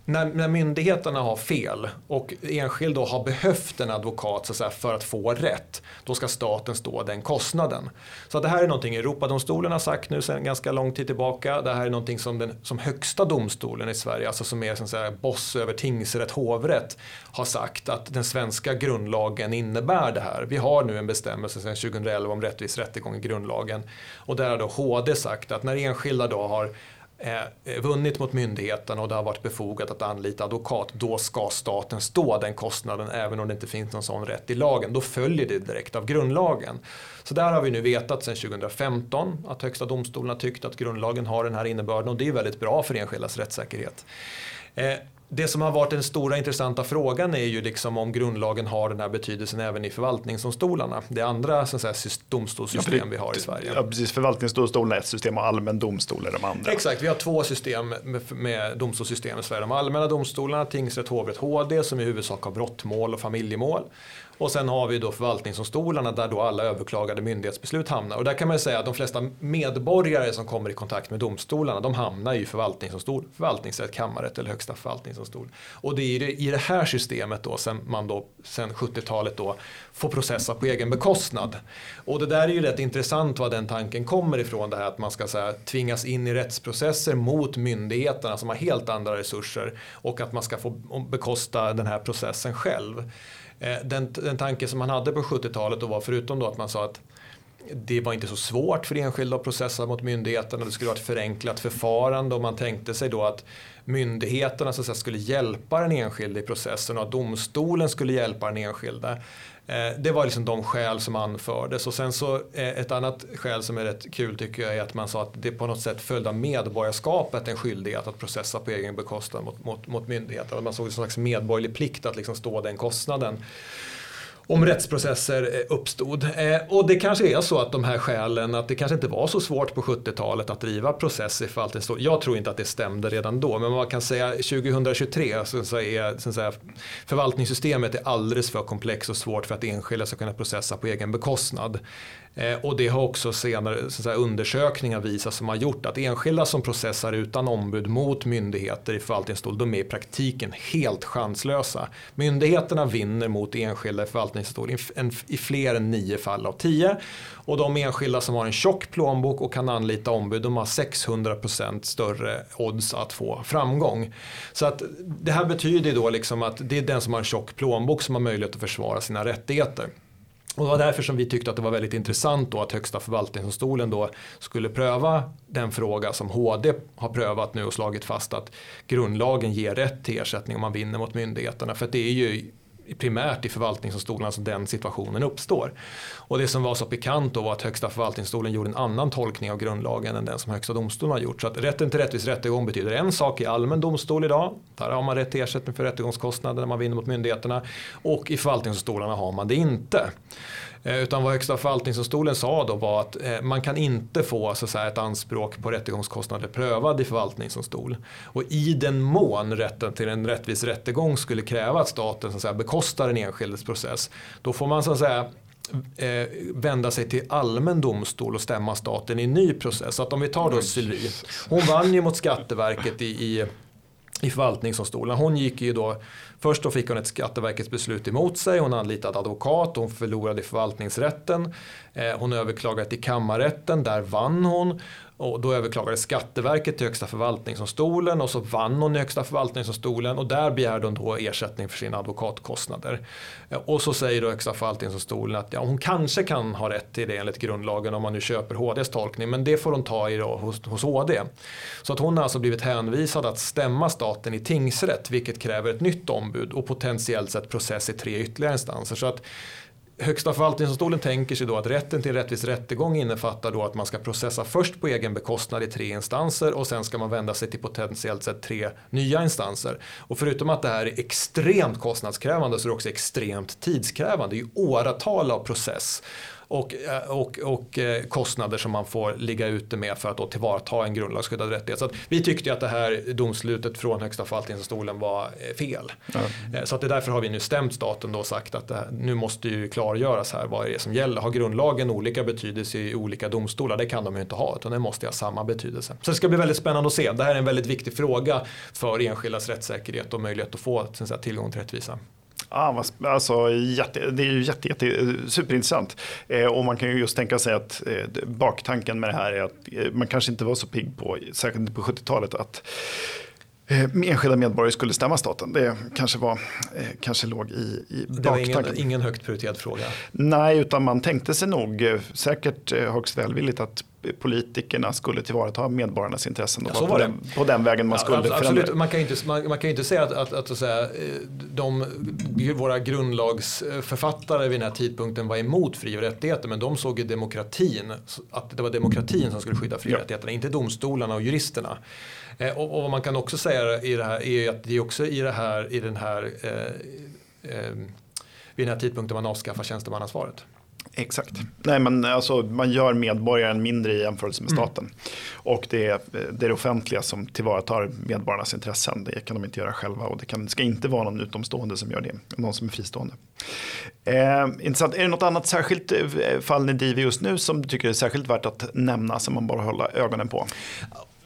när, när myndigheterna har fel och enskild då har behövt en advokat så att säga, för att få rätt, då ska staten stå den kostnaden. Så det här är någonting Europadomstolen har sagt nu sedan ganska lång tid tillbaka. Det här är någonting som, den, som högsta domstolen i Sverige, alltså som är så att boss över tingsrätt, hovrätt, har sagt att den svenska grundlagen innebär det här. Vi har nu en bestämmelse sedan 2011 om rättvis rättegång i grundlagen och där har då HD sagt att när enskilda då har Eh, vunnit mot myndigheten och det har varit befogat att anlita advokat, då ska staten stå den kostnaden även om det inte finns någon sån rätt i lagen. Då följer det direkt av grundlagen. Så där har vi nu vetat sedan 2015 att Högsta domstolen har tyckt att grundlagen har den här innebörden och det är väldigt bra för enskildas rättssäkerhet. Eh, det som har varit den stora intressanta frågan är ju liksom om grundlagen har den här betydelsen även i förvaltningsdomstolarna. Det andra så säga, domstolssystem ja, vi har i Sverige. Ja, precis. Förvaltningsdomstolen är ett system och allmän domstol är de andra. Exakt, vi har två system med, med domstolssystem i Sverige. De allmänna domstolarna, tingsrätt, hovrätt, HD som i huvudsak har brottmål och familjemål. Och sen har vi då förvaltningsdomstolarna där då alla överklagade myndighetsbeslut hamnar. Och där kan man säga att de flesta medborgare som kommer i kontakt med domstolarna de hamnar i förvaltningsdomstol, förvaltningsrätt, kammarrätt eller högsta förvaltningsdomstol. Och det är i det här systemet då sen man då sen 70-talet då får processa på egen bekostnad. Och det där är ju rätt intressant vad den tanken kommer ifrån det här att man ska så tvingas in i rättsprocesser mot myndigheterna som har helt andra resurser och att man ska få bekosta den här processen själv. Eh, den, den tanke som man hade på 70-talet var förutom då att man sa att det var inte så svårt för enskilda att processa mot myndigheterna. Det skulle vara ett förenklat förfarande och man tänkte sig då att myndigheterna så att säga, skulle hjälpa den enskilde i processen och att domstolen skulle hjälpa den enskilde. Eh, det var liksom de skäl som anfördes och sen så eh, ett annat skäl som är rätt kul tycker jag är att man sa att det på något sätt följde av medborgarskapet en skyldighet att processa på egen bekostnad mot, mot, mot myndigheter. Man såg det som en slags medborgerlig plikt att liksom stå den kostnaden om rättsprocesser eh, uppstod. Eh, och det kanske är så att de här skälen, att det kanske inte var så svårt på 70-talet att driva process i förvaltningsdomstol. Jag tror inte att det stämde redan då, men man kan säga 2023 så är så säga, förvaltningssystemet är alldeles för komplext och svårt för att enskilda ska kunna processa på egen bekostnad. Eh, och det har också senare så säga, undersökningar visat som har gjort att enskilda som processar utan ombud mot myndigheter i förvaltningsdomstol, de är i praktiken helt chanslösa. Myndigheterna vinner mot enskilda i förvaltningsdomstol i, i fler än nio fall av tio. Och de enskilda som har en tjock plånbok och kan anlita ombud, de har 600% större odds att få framgång. Så att det här betyder då liksom att det är den som har en tjock plånbok som har möjlighet att försvara sina rättigheter. Och det var därför som vi tyckte att det var väldigt intressant då att Högsta förvaltningsdomstolen då skulle pröva den fråga som HD har prövat nu och slagit fast att grundlagen ger rätt till ersättning om man vinner mot myndigheterna. För det är ju primärt i förvaltningsdomstolarna alltså som den situationen uppstår. Och det som var så pikant då var att Högsta förvaltningsdomstolen gjorde en annan tolkning av grundlagen än den som Högsta domstolen har gjort. Så att rätten till rättvis rättegång betyder en sak i allmän domstol idag. Där har man rätt till ersättning för rättegångskostnader när man vinner mot myndigheterna. Och i förvaltningsdomstolarna har man det inte. Eh, utan vad Högsta förvaltningsdomstolen sa då var att eh, man kan inte få så att säga, ett anspråk på rättegångskostnader prövad i förvaltningsdomstol. Och i den mån rätten till en rättvis rättegång skulle kräva att staten så att säga, bekostar en enskildes process, då får man så att säga eh, vända sig till allmän domstol och stämma staten i en ny process. Så att om vi tar då Sylvie, hon vann ju mot Skatteverket i, i i förvaltningsdomstolen. Hon gick ju då, först då fick hon ett Skatteverkets beslut emot sig, hon anlitade advokat, hon förlorade i förvaltningsrätten. Eh, hon överklagade till kammarrätten, där vann hon. Och då överklagade Skatteverket till Högsta förvaltningsdomstolen och så vann hon i Högsta förvaltningsdomstolen och där begärde hon då ersättning för sina advokatkostnader. Eh, och så säger då Högsta förvaltningsdomstolen att ja, hon kanske kan ha rätt till det enligt grundlagen om man nu köper HDs tolkning men det får hon ta i då hos, hos HD. Så att hon har alltså blivit hänvisad att stämma staten i tingsrätt vilket kräver ett nytt ombud och potentiellt sett process i tre ytterligare instanser. Så att Högsta förvaltningsdomstolen tänker sig då att rätten till rättvis rättegång innefattar då att man ska processa först på egen bekostnad i tre instanser och sen ska man vända sig till potentiellt sett tre nya instanser. Och förutom att det här är extremt kostnadskrävande så är det också extremt tidskrävande. Det är ju åratal av process och, eh, och, och eh, kostnader som man får ligga ute med för att då tillvarata en grundlagsskyddad rättighet. Så vi tyckte att det här domslutet från Högsta förvaltningsdomstolen var eh, fel. Mm. Så att det därför har vi nu stämt staten och sagt att här, nu måste ju klargöras här vad är det som gäller. Har grundlagen olika betydelse i olika domstolar? Det kan de ju inte ha utan den måste ha samma betydelse. Så det ska bli väldigt spännande att se. Det här är en väldigt viktig fråga för enskildas rättssäkerhet och möjlighet att få säga, tillgång till rättvisa. Ah, alltså, jätte, det är ju jätte, jätte, superintressant. Eh, och man kan ju just tänka sig att eh, baktanken med det här är att eh, man kanske inte var så pigg på, särskilt inte på 70-talet, att enskilda medborgare skulle stämma staten. Det kanske, var, eh, kanske låg i, i Det var ingen, ingen högt prioriterad fråga? Nej, utan man tänkte sig nog eh, säkert eh, högst välvilligt att politikerna skulle tillvarata medborgarnas intressen. Ja, på, den, på, den, vägen man ja, skulle absolut. förändra. Man kan ju inte, man, man kan inte säga att, att, att, att säga, de, våra grundlagsförfattare vid den här tidpunkten var emot fri och rättigheter men de såg ju demokratin, att det var demokratin som skulle skydda fri och rättigheterna, inte domstolarna och juristerna. Eh, och, och, vad man kan också säga i det här är att det är också i, det här, i den här eh, eh, vid den här tidpunkten man avskaffar tjänstemannaansvaret. Exakt. Nej, men alltså, man gör medborgaren mindre i jämförelse med mm. staten. Mm. Och det är, det är det offentliga som tillvaratar medborgarnas intressen. Det kan de inte göra själva och det kan, ska inte vara någon utomstående som gör det. Någon som är fristående. Eh, intressant. Är det något annat särskilt eh, fall ni driver just nu som du tycker är särskilt värt att nämna som man bara håller ögonen på?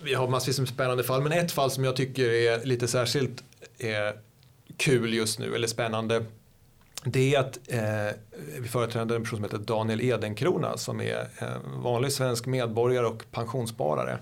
Vi har massvis med spännande fall men ett fall som jag tycker är lite särskilt är kul just nu eller spännande det är att eh, vi företräder en person som heter Daniel Edenkrona som är en vanlig svensk medborgare och pensionssparare.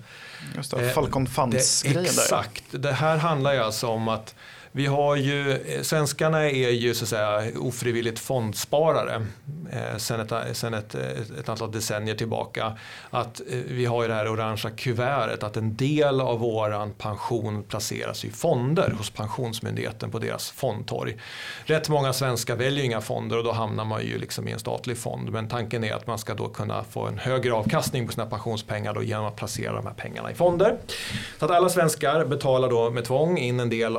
Just det, Falcon Funds-grejen Exakt, det här handlar ju alltså om att vi har ju, eh, svenskarna är ju så att säga ofrivilligt fondsparare eh, sen, ett, sen ett, eh, ett antal decennier tillbaka. Att eh, vi har ju det här orangea kuvertet att en del av våran pension placeras i fonder hos Pensionsmyndigheten på deras fondtorg. Rätt många svenskar väljer inga fonder och då hamnar man ju liksom i en statlig fond. Men tanken är att man ska då kunna få en högre avkastning på sina pensionspengar då genom att placera de här pengarna i fonder. Så att alla svenskar betalar då med tvång in en del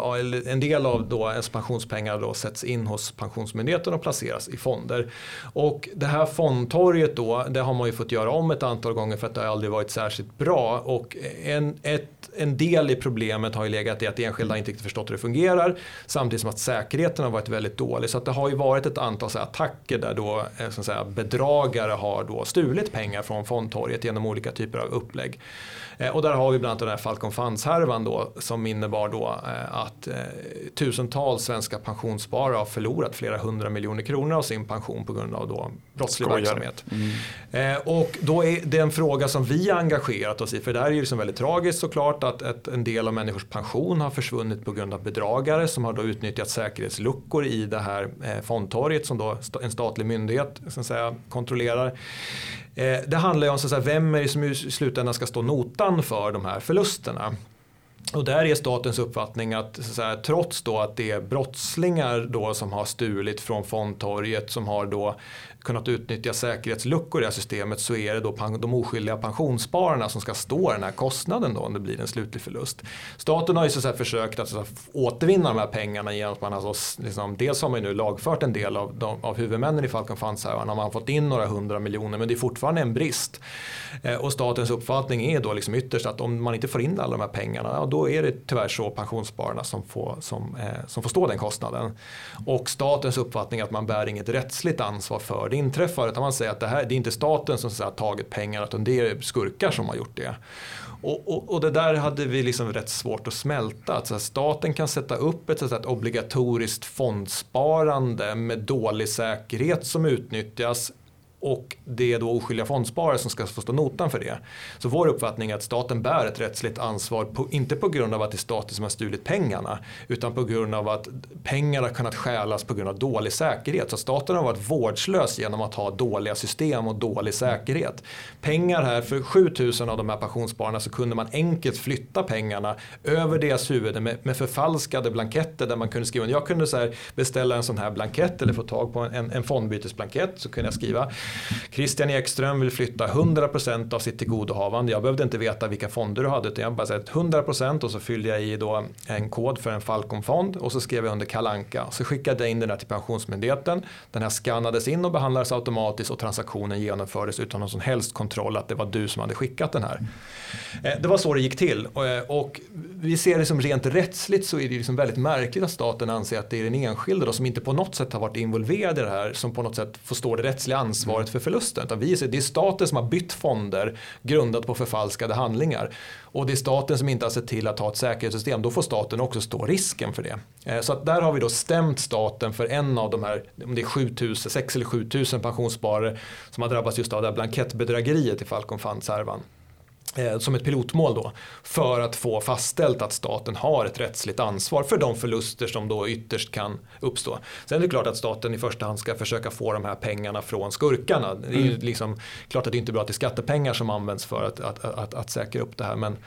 en del del av då ens pensionspengar då sätts in hos Pensionsmyndigheten och placeras i fonder. Och det här fondtorget då, det har man ju fått göra om ett antal gånger för att det har aldrig varit särskilt bra. Och en, ett, en del i problemet har ju legat i att enskilda inte riktigt förstått hur det fungerar samtidigt som att säkerheten har varit väldigt dålig. Så att det har ju varit ett antal så attacker där då eh, så att säga, bedragare har då stulit pengar från fondtorget genom olika typer av upplägg. Eh, och där har vi bland annat den här Falcon Funds-härvan då som innebar då eh, att eh, tusentals svenska pensionssparare har förlorat flera hundra miljoner kronor av sin pension på grund av då brottslig Skojar. verksamhet. Mm. Och då är det en fråga som vi har engagerat oss i för det här är ju liksom väldigt tragiskt såklart att en del av människors pension har försvunnit på grund av bedragare som har då utnyttjat säkerhetsluckor i det här fondtorget som då en statlig myndighet så att säga, kontrollerar. Det handlar ju om så att säga, vem är det som i slutändan ska stå notan för de här förlusterna. Och där är statens uppfattning att, så här, trots då att det är brottslingar då som har stulit från fondtorget som har då kunnat utnyttja säkerhetsluckor i det här systemet så är det då de oskyldiga pensionsspararna som ska stå den här kostnaden då om det blir en slutlig förlust. Staten har ju så försökt att så här, återvinna de här pengarna genom att man alltså, liksom, dels har man nu lagfört en del av, de, av huvudmännen i Falcon Funds här, man har fått in några hundra miljoner men det är fortfarande en brist. Eh, och statens uppfattning är då liksom ytterst att om man inte får in alla de här pengarna ja, då är det tyvärr så pensionsspararna som får, som, eh, som får stå den kostnaden. Och statens uppfattning är att man bär inget rättsligt ansvar för det inträffar utan man säger att det här det är inte staten som har tagit pengarna utan det är skurkar som har gjort det. Och, och, och, det där hade vi liksom rätt svårt att smälta. Att så staten kan sätta upp ett, så ett obligatoriskt fondsparande med dålig säkerhet som utnyttjas och det är då oskyldiga fondsparare som ska få stå notan för det. Så vår uppfattning är att staten bär ett rättsligt ansvar, på, inte på grund av att det är staten som har stulit pengarna, utan på grund av att pengar har kunnat stjälas på grund av dålig säkerhet. Så staten har varit vårdslös genom att ha dåliga system och dålig säkerhet. Pengar här, för 7000 av de här pensionsspararna så kunde man enkelt flytta pengarna över deras huvuden med, med förfalskade blanketter där man kunde skriva, jag kunde så beställa en sån här blankett eller få tag på en, en fondbytesblankett så kunde jag skriva Christian Ekström vill flytta 100% av sitt tillgodohavande. Jag behövde inte veta vilka fonder du hade utan jag bara sagt 100% och så fyllde jag i då en kod för en Falcon-fond och så skrev jag under Kalanka. Så skickade jag in den här till Pensionsmyndigheten. Den här skannades in och behandlades automatiskt och transaktionen genomfördes utan någon som helst kontroll att det var du som hade skickat den här. Eh, det var så det gick till eh, och vi ser det som rent rättsligt så är det liksom väldigt märkligt att staten anser att det är den enskilde då, som inte på något sätt har varit involverad i det här som på något sätt får stå det rättsliga ansvaret ansvaret för förlusten. Utan vi, det är staten som har bytt fonder grundat på förfalskade handlingar. Och det är staten som inte har sett till att ha ett säkerhetssystem. Då får staten också stå risken för det. Eh, så att där har vi då stämt staten för en av de här, om det är 7000, 6 eller 7000 pensionssparare som har drabbats just av det här blankettbedrägeriet i Falcon Funds-härvan. Eh, som ett pilotmål då för att få fastställt att staten har ett rättsligt ansvar för de förluster som då ytterst kan uppstå. Sen är det klart att staten i första hand ska försöka få de här pengarna från skurkarna. Det är ju mm. liksom, klart att det inte är bra att det är skattepengar som används för att, att, att, att säkra upp det här. Men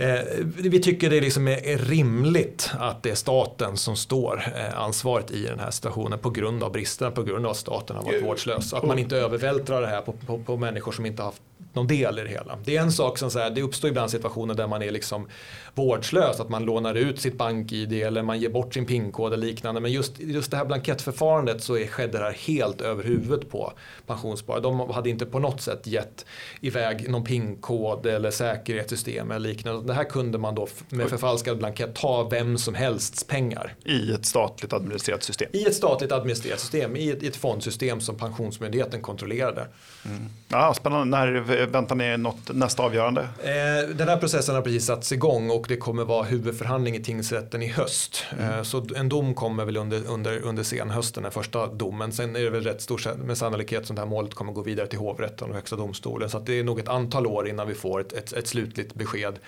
Eh, vi tycker det liksom är rimligt att det är staten som står eh, ansvaret i den här situationen på grund av bristerna, på grund av att staten har varit vårdslös. Att man inte övervältrar det här på, på, på människor som inte haft någon del i det hela. Det är en sak som så här, det uppstår ibland situationer där man är liksom vårdslös, att man lånar ut sitt bank-id eller man ger bort sin PIN-kod eller liknande. Men just, just det här blankettförfarandet så är, skedde det här helt över huvudet på pensionssparare. De hade inte på något sätt gett iväg någon PIN-kod eller säkerhetssystem eller liknande. Det här kunde man då med förfalskad blankett ta vem som helst pengar. I ett statligt administrerat system? I ett statligt administrerat system, i ett, i ett fondsystem som Pensionsmyndigheten kontrollerade. Mm. Ja, spännande. När väntar ni något nästa avgörande? Eh, den här processen har precis satts igång och det kommer vara huvudförhandling i tingsrätten i höst. Mm. Eh, så en dom kommer väl under, under, under senhösten, den första domen. Sen är det väl rätt stor med sannolikhet som det här målet kommer gå vidare till hovrätten och högsta domstolen. Så det är nog ett antal år innan vi får ett, ett, ett slutligt besked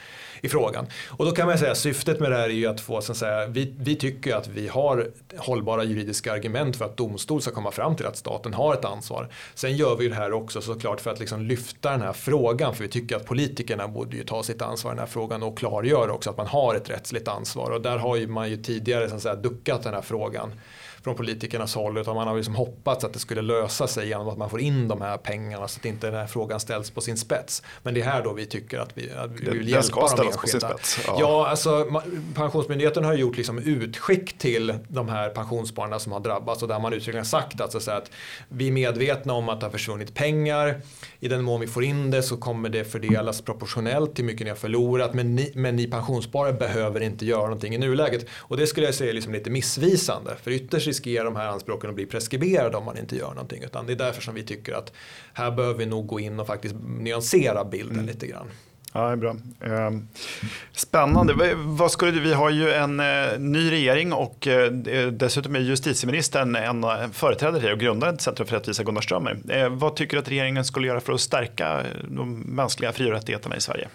i frågan. Och då kan man säga syftet med det här är ju att få, så att säga, vi, vi tycker att vi har hållbara juridiska argument för att domstol ska komma fram till att staten har ett ansvar. Sen gör vi det här också såklart för att liksom lyfta den här frågan för vi tycker att politikerna borde ju ta sitt ansvar i den här frågan och klargöra också att man har ett rättsligt ansvar. Och där har ju man ju tidigare så att säga, duckat den här frågan från politikernas håll utan man har liksom hoppats att det skulle lösa sig genom att man får in de här pengarna så att inte den här frågan ställs på sin spets. Men det är här då vi tycker att vi, att vi vill hjälpa ska de enskilda. På sin spets. Ja. ja, alltså Pensionsmyndigheten har gjort liksom utskick till de här pensionsspararna som har drabbats och där man uttryckligen sagt alltså så att vi är medvetna om att det har försvunnit pengar. I den mån vi får in det så kommer det fördelas proportionellt till mycket ni har förlorat men ni, men ni pensionssparare behöver inte göra någonting i nuläget. Och det skulle jag säga är liksom lite missvisande för ytterst riskerar de här anspråken att bli preskriberade om man inte gör någonting. Utan det är därför som vi tycker att här behöver vi nog gå in och faktiskt nyansera bilden mm. lite grann. Ja, bra. Ehm, spännande. Vad skulle du, vi har ju en eh, ny regering och eh, dessutom är justitieministern en företrädare till och grundaren till Centrum för rättvisa, Gunnar Strömmer. Eh, vad tycker du att regeringen skulle göra för att stärka de mänskliga fri och rättigheterna i Sverige?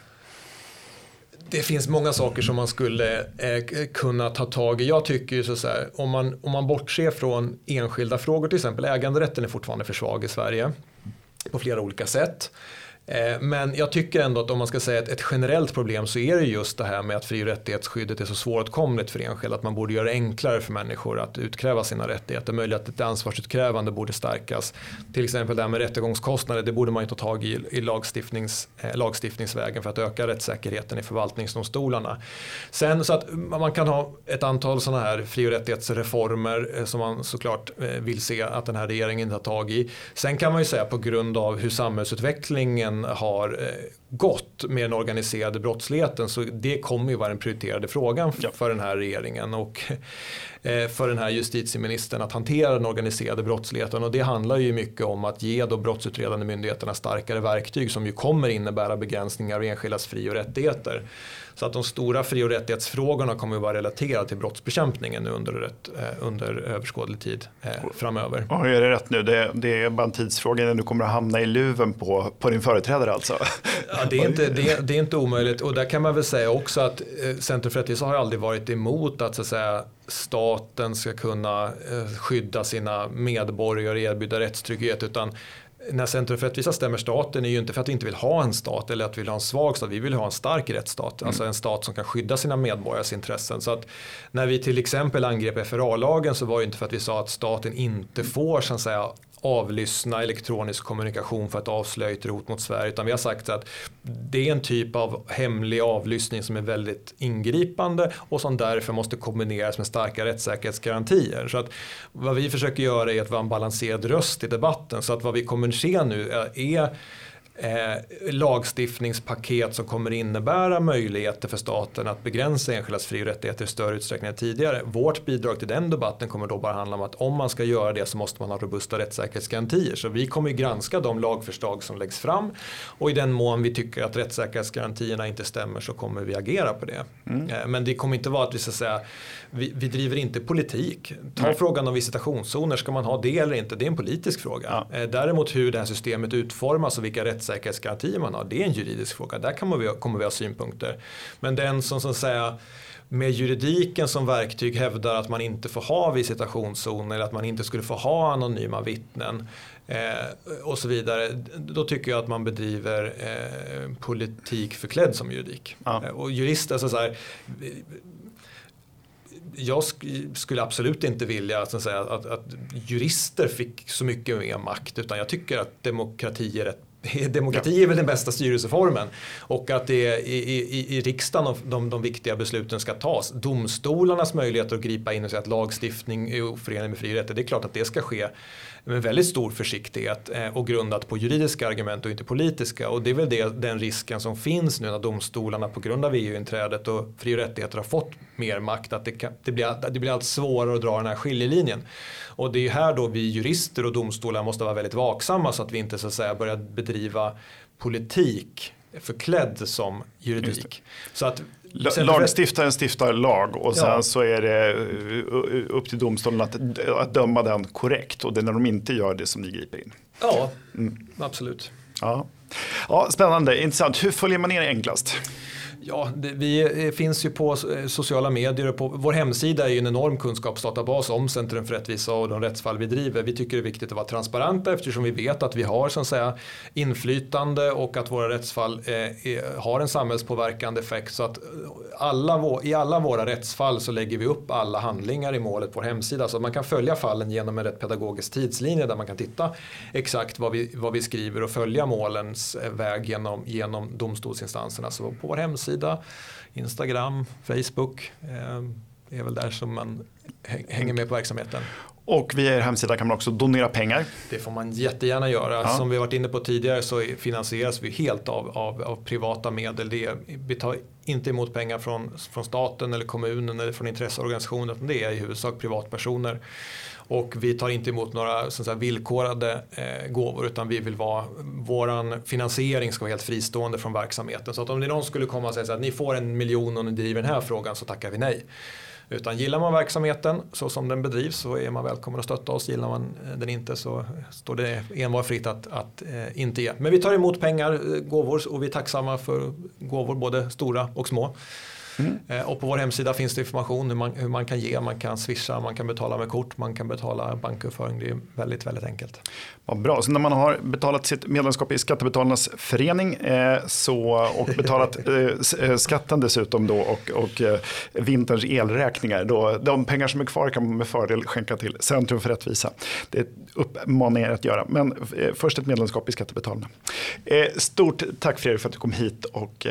Det finns många saker som man skulle eh, kunna ta tag i. Jag tycker ju så här, om man, om man bortser från enskilda frågor, till exempel äganderätten är fortfarande för svag i Sverige på flera olika sätt. Eh, men jag tycker ändå att om man ska säga ett, ett generellt problem så är det just det här med att fri och rättighetsskyddet är så svåråtkomligt för enskilda. Att man borde göra det enklare för människor att utkräva sina rättigheter. Möjligt att ett ansvarsutkrävande borde stärkas. Till exempel det här med rättegångskostnader. Det borde man ju ta tag i i lagstiftnings, eh, lagstiftningsvägen för att öka rättssäkerheten i förvaltningsdomstolarna. Sen så att man kan ha ett antal sådana här fri och rättighetsreformer eh, som man såklart eh, vill se att den här regeringen tar tag i. Sen kan man ju säga på grund av hur samhällsutvecklingen har eh, gått med den organiserade brottsligheten så det kommer ju vara den prioriterade frågan ja. för den här regeringen och eh, för den här justitieministern att hantera den organiserade brottsligheten och det handlar ju mycket om att ge de brottsutredande myndigheterna starkare verktyg som ju kommer innebära begränsningar av enskildas fri och rättigheter. Så att de stora fri och rättighetsfrågorna kommer att vara relaterade till brottsbekämpningen nu under, ett, eh, under överskådlig tid eh, framöver. Ja, är det rätt nu? Det, det, är bara en tidsfråga när du kommer att hamna i luven på, på din företrädare alltså? Ja, det, är inte, det, det, är inte omöjligt och där kan man väl säga också att eh, Centrum för rättvisa har aldrig varit emot att, så att säga, staten ska kunna eh, skydda sina medborgare och erbjuda rättstrygghet utan när Centrum för rättvisa stämmer staten är ju inte för att vi inte vill ha en stat eller att vi vill ha en svag stat. Vi vill ha en stark rättsstat. Mm. Alltså en stat som kan skydda sina medborgares intressen. Så att när vi till exempel angrep FRA-lagen så var det inte för att vi sa att staten inte får så att säga, avlyssna elektronisk kommunikation för att avslöja ett hot mot Sverige. Utan vi har sagt att det är en typ av hemlig avlyssning som är väldigt ingripande och som därför måste kombineras med starka rättssäkerhetsgarantier. Så att vad vi försöker göra är att vara en balanserad röst i debatten. Så att vad vi kommer se nu är eh, lagstiftningspaket som kommer innebära möjligheter för staten att begränsa enskildas fri och rättigheter i större utsträckning än tidigare. Vårt bidrag till den debatten kommer då bara handla om att om man ska göra det så måste man ha robusta rättssäkerhetsgarantier. Så vi kommer granska de lagförslag som läggs fram och i den mån vi tycker att rättssäkerhetsgarantierna inte stämmer så kommer vi agera på det. Mm. Eh, men det kommer inte vara att vi ska säga vi, vi driver inte politik. Ta mm. frågan om visitationszoner, ska man ha det eller inte? Det är en politisk fråga. Ja. Eh, däremot hur det här systemet utformas och vilka rättssäkerhetsgarantier man har, det är en juridisk fråga. Där kommer vi, kommer vi ha synpunkter. Men den som så att säga med juridiken som verktyg hävdar att man inte får ha visitationszoner eller att man inte skulle få ha anonyma vittnen eh, och så vidare. Då tycker jag att man bedriver eh, politik förklädd som juridik. Ja. Eh, och jurister, alltså så här, jag skulle absolut inte vilja att, att, att, jurister fick så mycket mer makt utan jag tycker att demokrati är rätt Demokrati är väl den bästa styrelseformen och att det är i, i, i riksdagen de, de viktiga besluten ska tas. Domstolarnas möjligheter att gripa in och säga att lagstiftning är oförenlig med fri rätt, det är klart att det ska ske med väldigt stor försiktighet eh, och grundat på juridiska argument och inte politiska. Och det är väl det, den risken som finns nu när domstolarna på grund av EU-inträdet och fri och rättigheter har fått mer makt. Att det, kan, det, blir, det blir allt svårare att dra den här skiljelinjen. Och det är här då vi jurister och domstolar måste vara väldigt vaksamma så att vi inte så att säga börjar bedriva politik förklädd som juridik. Så att Lagstiftaren stiftar lag och sen ja. så är det eh, upp till domstolen att, att döma den korrekt och det är när de inte gör det som ni griper in. Ja, mm. absolut. Ja. ja, spännande, intressant. Hur följer man er enklast? Ja, det, vi eh, finns ju på eh, sociala medier och på vår hemsida är ju en enorm kunskapsdatabas om Centrum för rättvisa och de rättsfall vi driver. Vi tycker det är viktigt att vara transparenta eftersom vi vet att vi har så att säga, inflytande och att våra rättsfall eh, har en samhällspåverkande effekt. Så att eh, alla, I alla våra rättsfall så lägger vi upp alla handlingar i målet på vår hemsida så att man kan följa fallen genom en rätt pedagogisk tidslinje där man kan titta exakt vad vi, vad vi skriver och följa målens väg genom, genom domstolsinstanserna. Så på vår hemsida hemsida, Instagram, Facebook. Eh, är väl där som man hänger med på verksamheten. Och via er hemsida kan man också donera pengar. Det får man jättegärna göra. Ja. Som vi varit inne på tidigare så finansieras vi helt av, av, av privata medel. Det, vi tar inte emot pengar från, från staten eller kommunen eller från intresseorganisationer. Det är i huvudsak privatpersoner. Och vi tar inte emot några så säga, villkorade eh, gåvor utan vi vill vara, våran finansiering ska vara helt fristående från verksamheten. Så att om det någon skulle komma och säga att ni får en miljon om ni driver den här frågan så tackar vi nej. Utan gillar man verksamheten så som den bedrivs så är man välkommen att stötta oss. Gillar man eh, den inte så står det envar fritt att, att eh, inte ge. Men vi tar emot pengar, eh, gåvor och vi är tacksamma för gåvor både stora och små. Mm. Eh, och på vår hemsida finns det information hur man, hur man kan ge, man kan swisha, man kan betala med kort, man kan betala bankuppföring. Det är väldigt, väldigt enkelt. Vad bra, så när man har betalat sitt medlemskap i Skattebetalarnas förening eh, så, och betalat eh, eh, skatten dessutom då och, och eh, vinterns elräkningar, då, de pengar som är kvar kan man med fördel skänka till Centrum för rättvisa. Det uppmanar er att göra, men först ett medlemskap i Skattebetalarna. stort tack Fredrik för att du kom hit och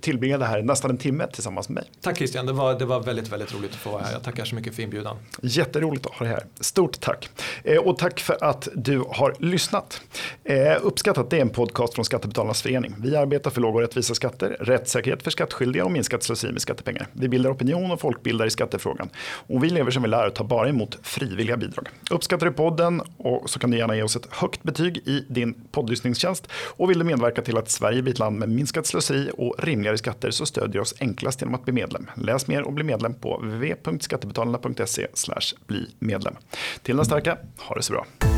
tillbringade här nästan en timme tillsammans med mig. Tack Christian, det var, det var väldigt, väldigt roligt att få vara här. Jag tackar så mycket för inbjudan. Jätteroligt att ha dig här. Stort tack. Eh, och tack för att du har lyssnat. Eh, uppskattat, det är en podcast från Skattebetalarnas förening. Vi arbetar för låga och rättvisa skatter, rättssäkerhet för skattskyldiga och minskat slöseri med skattepengar. Vi bildar opinion och folkbildar i skattefrågan. Och vi lever som vi lär och tar bara emot frivilliga bidrag. Uppskattar du podden och så kan du gärna ge oss ett högt betyg i din poddlyssningstjänst. Och vill du medverka till att Sverige blir ett land med minskat slöseri och rimligare skatter så stödjer oss enklast enklast genom att bli medlem. Läs mer och bli medlem på www.skattebetalarna.se bli medlem. Till nästa vecka, ha det så bra.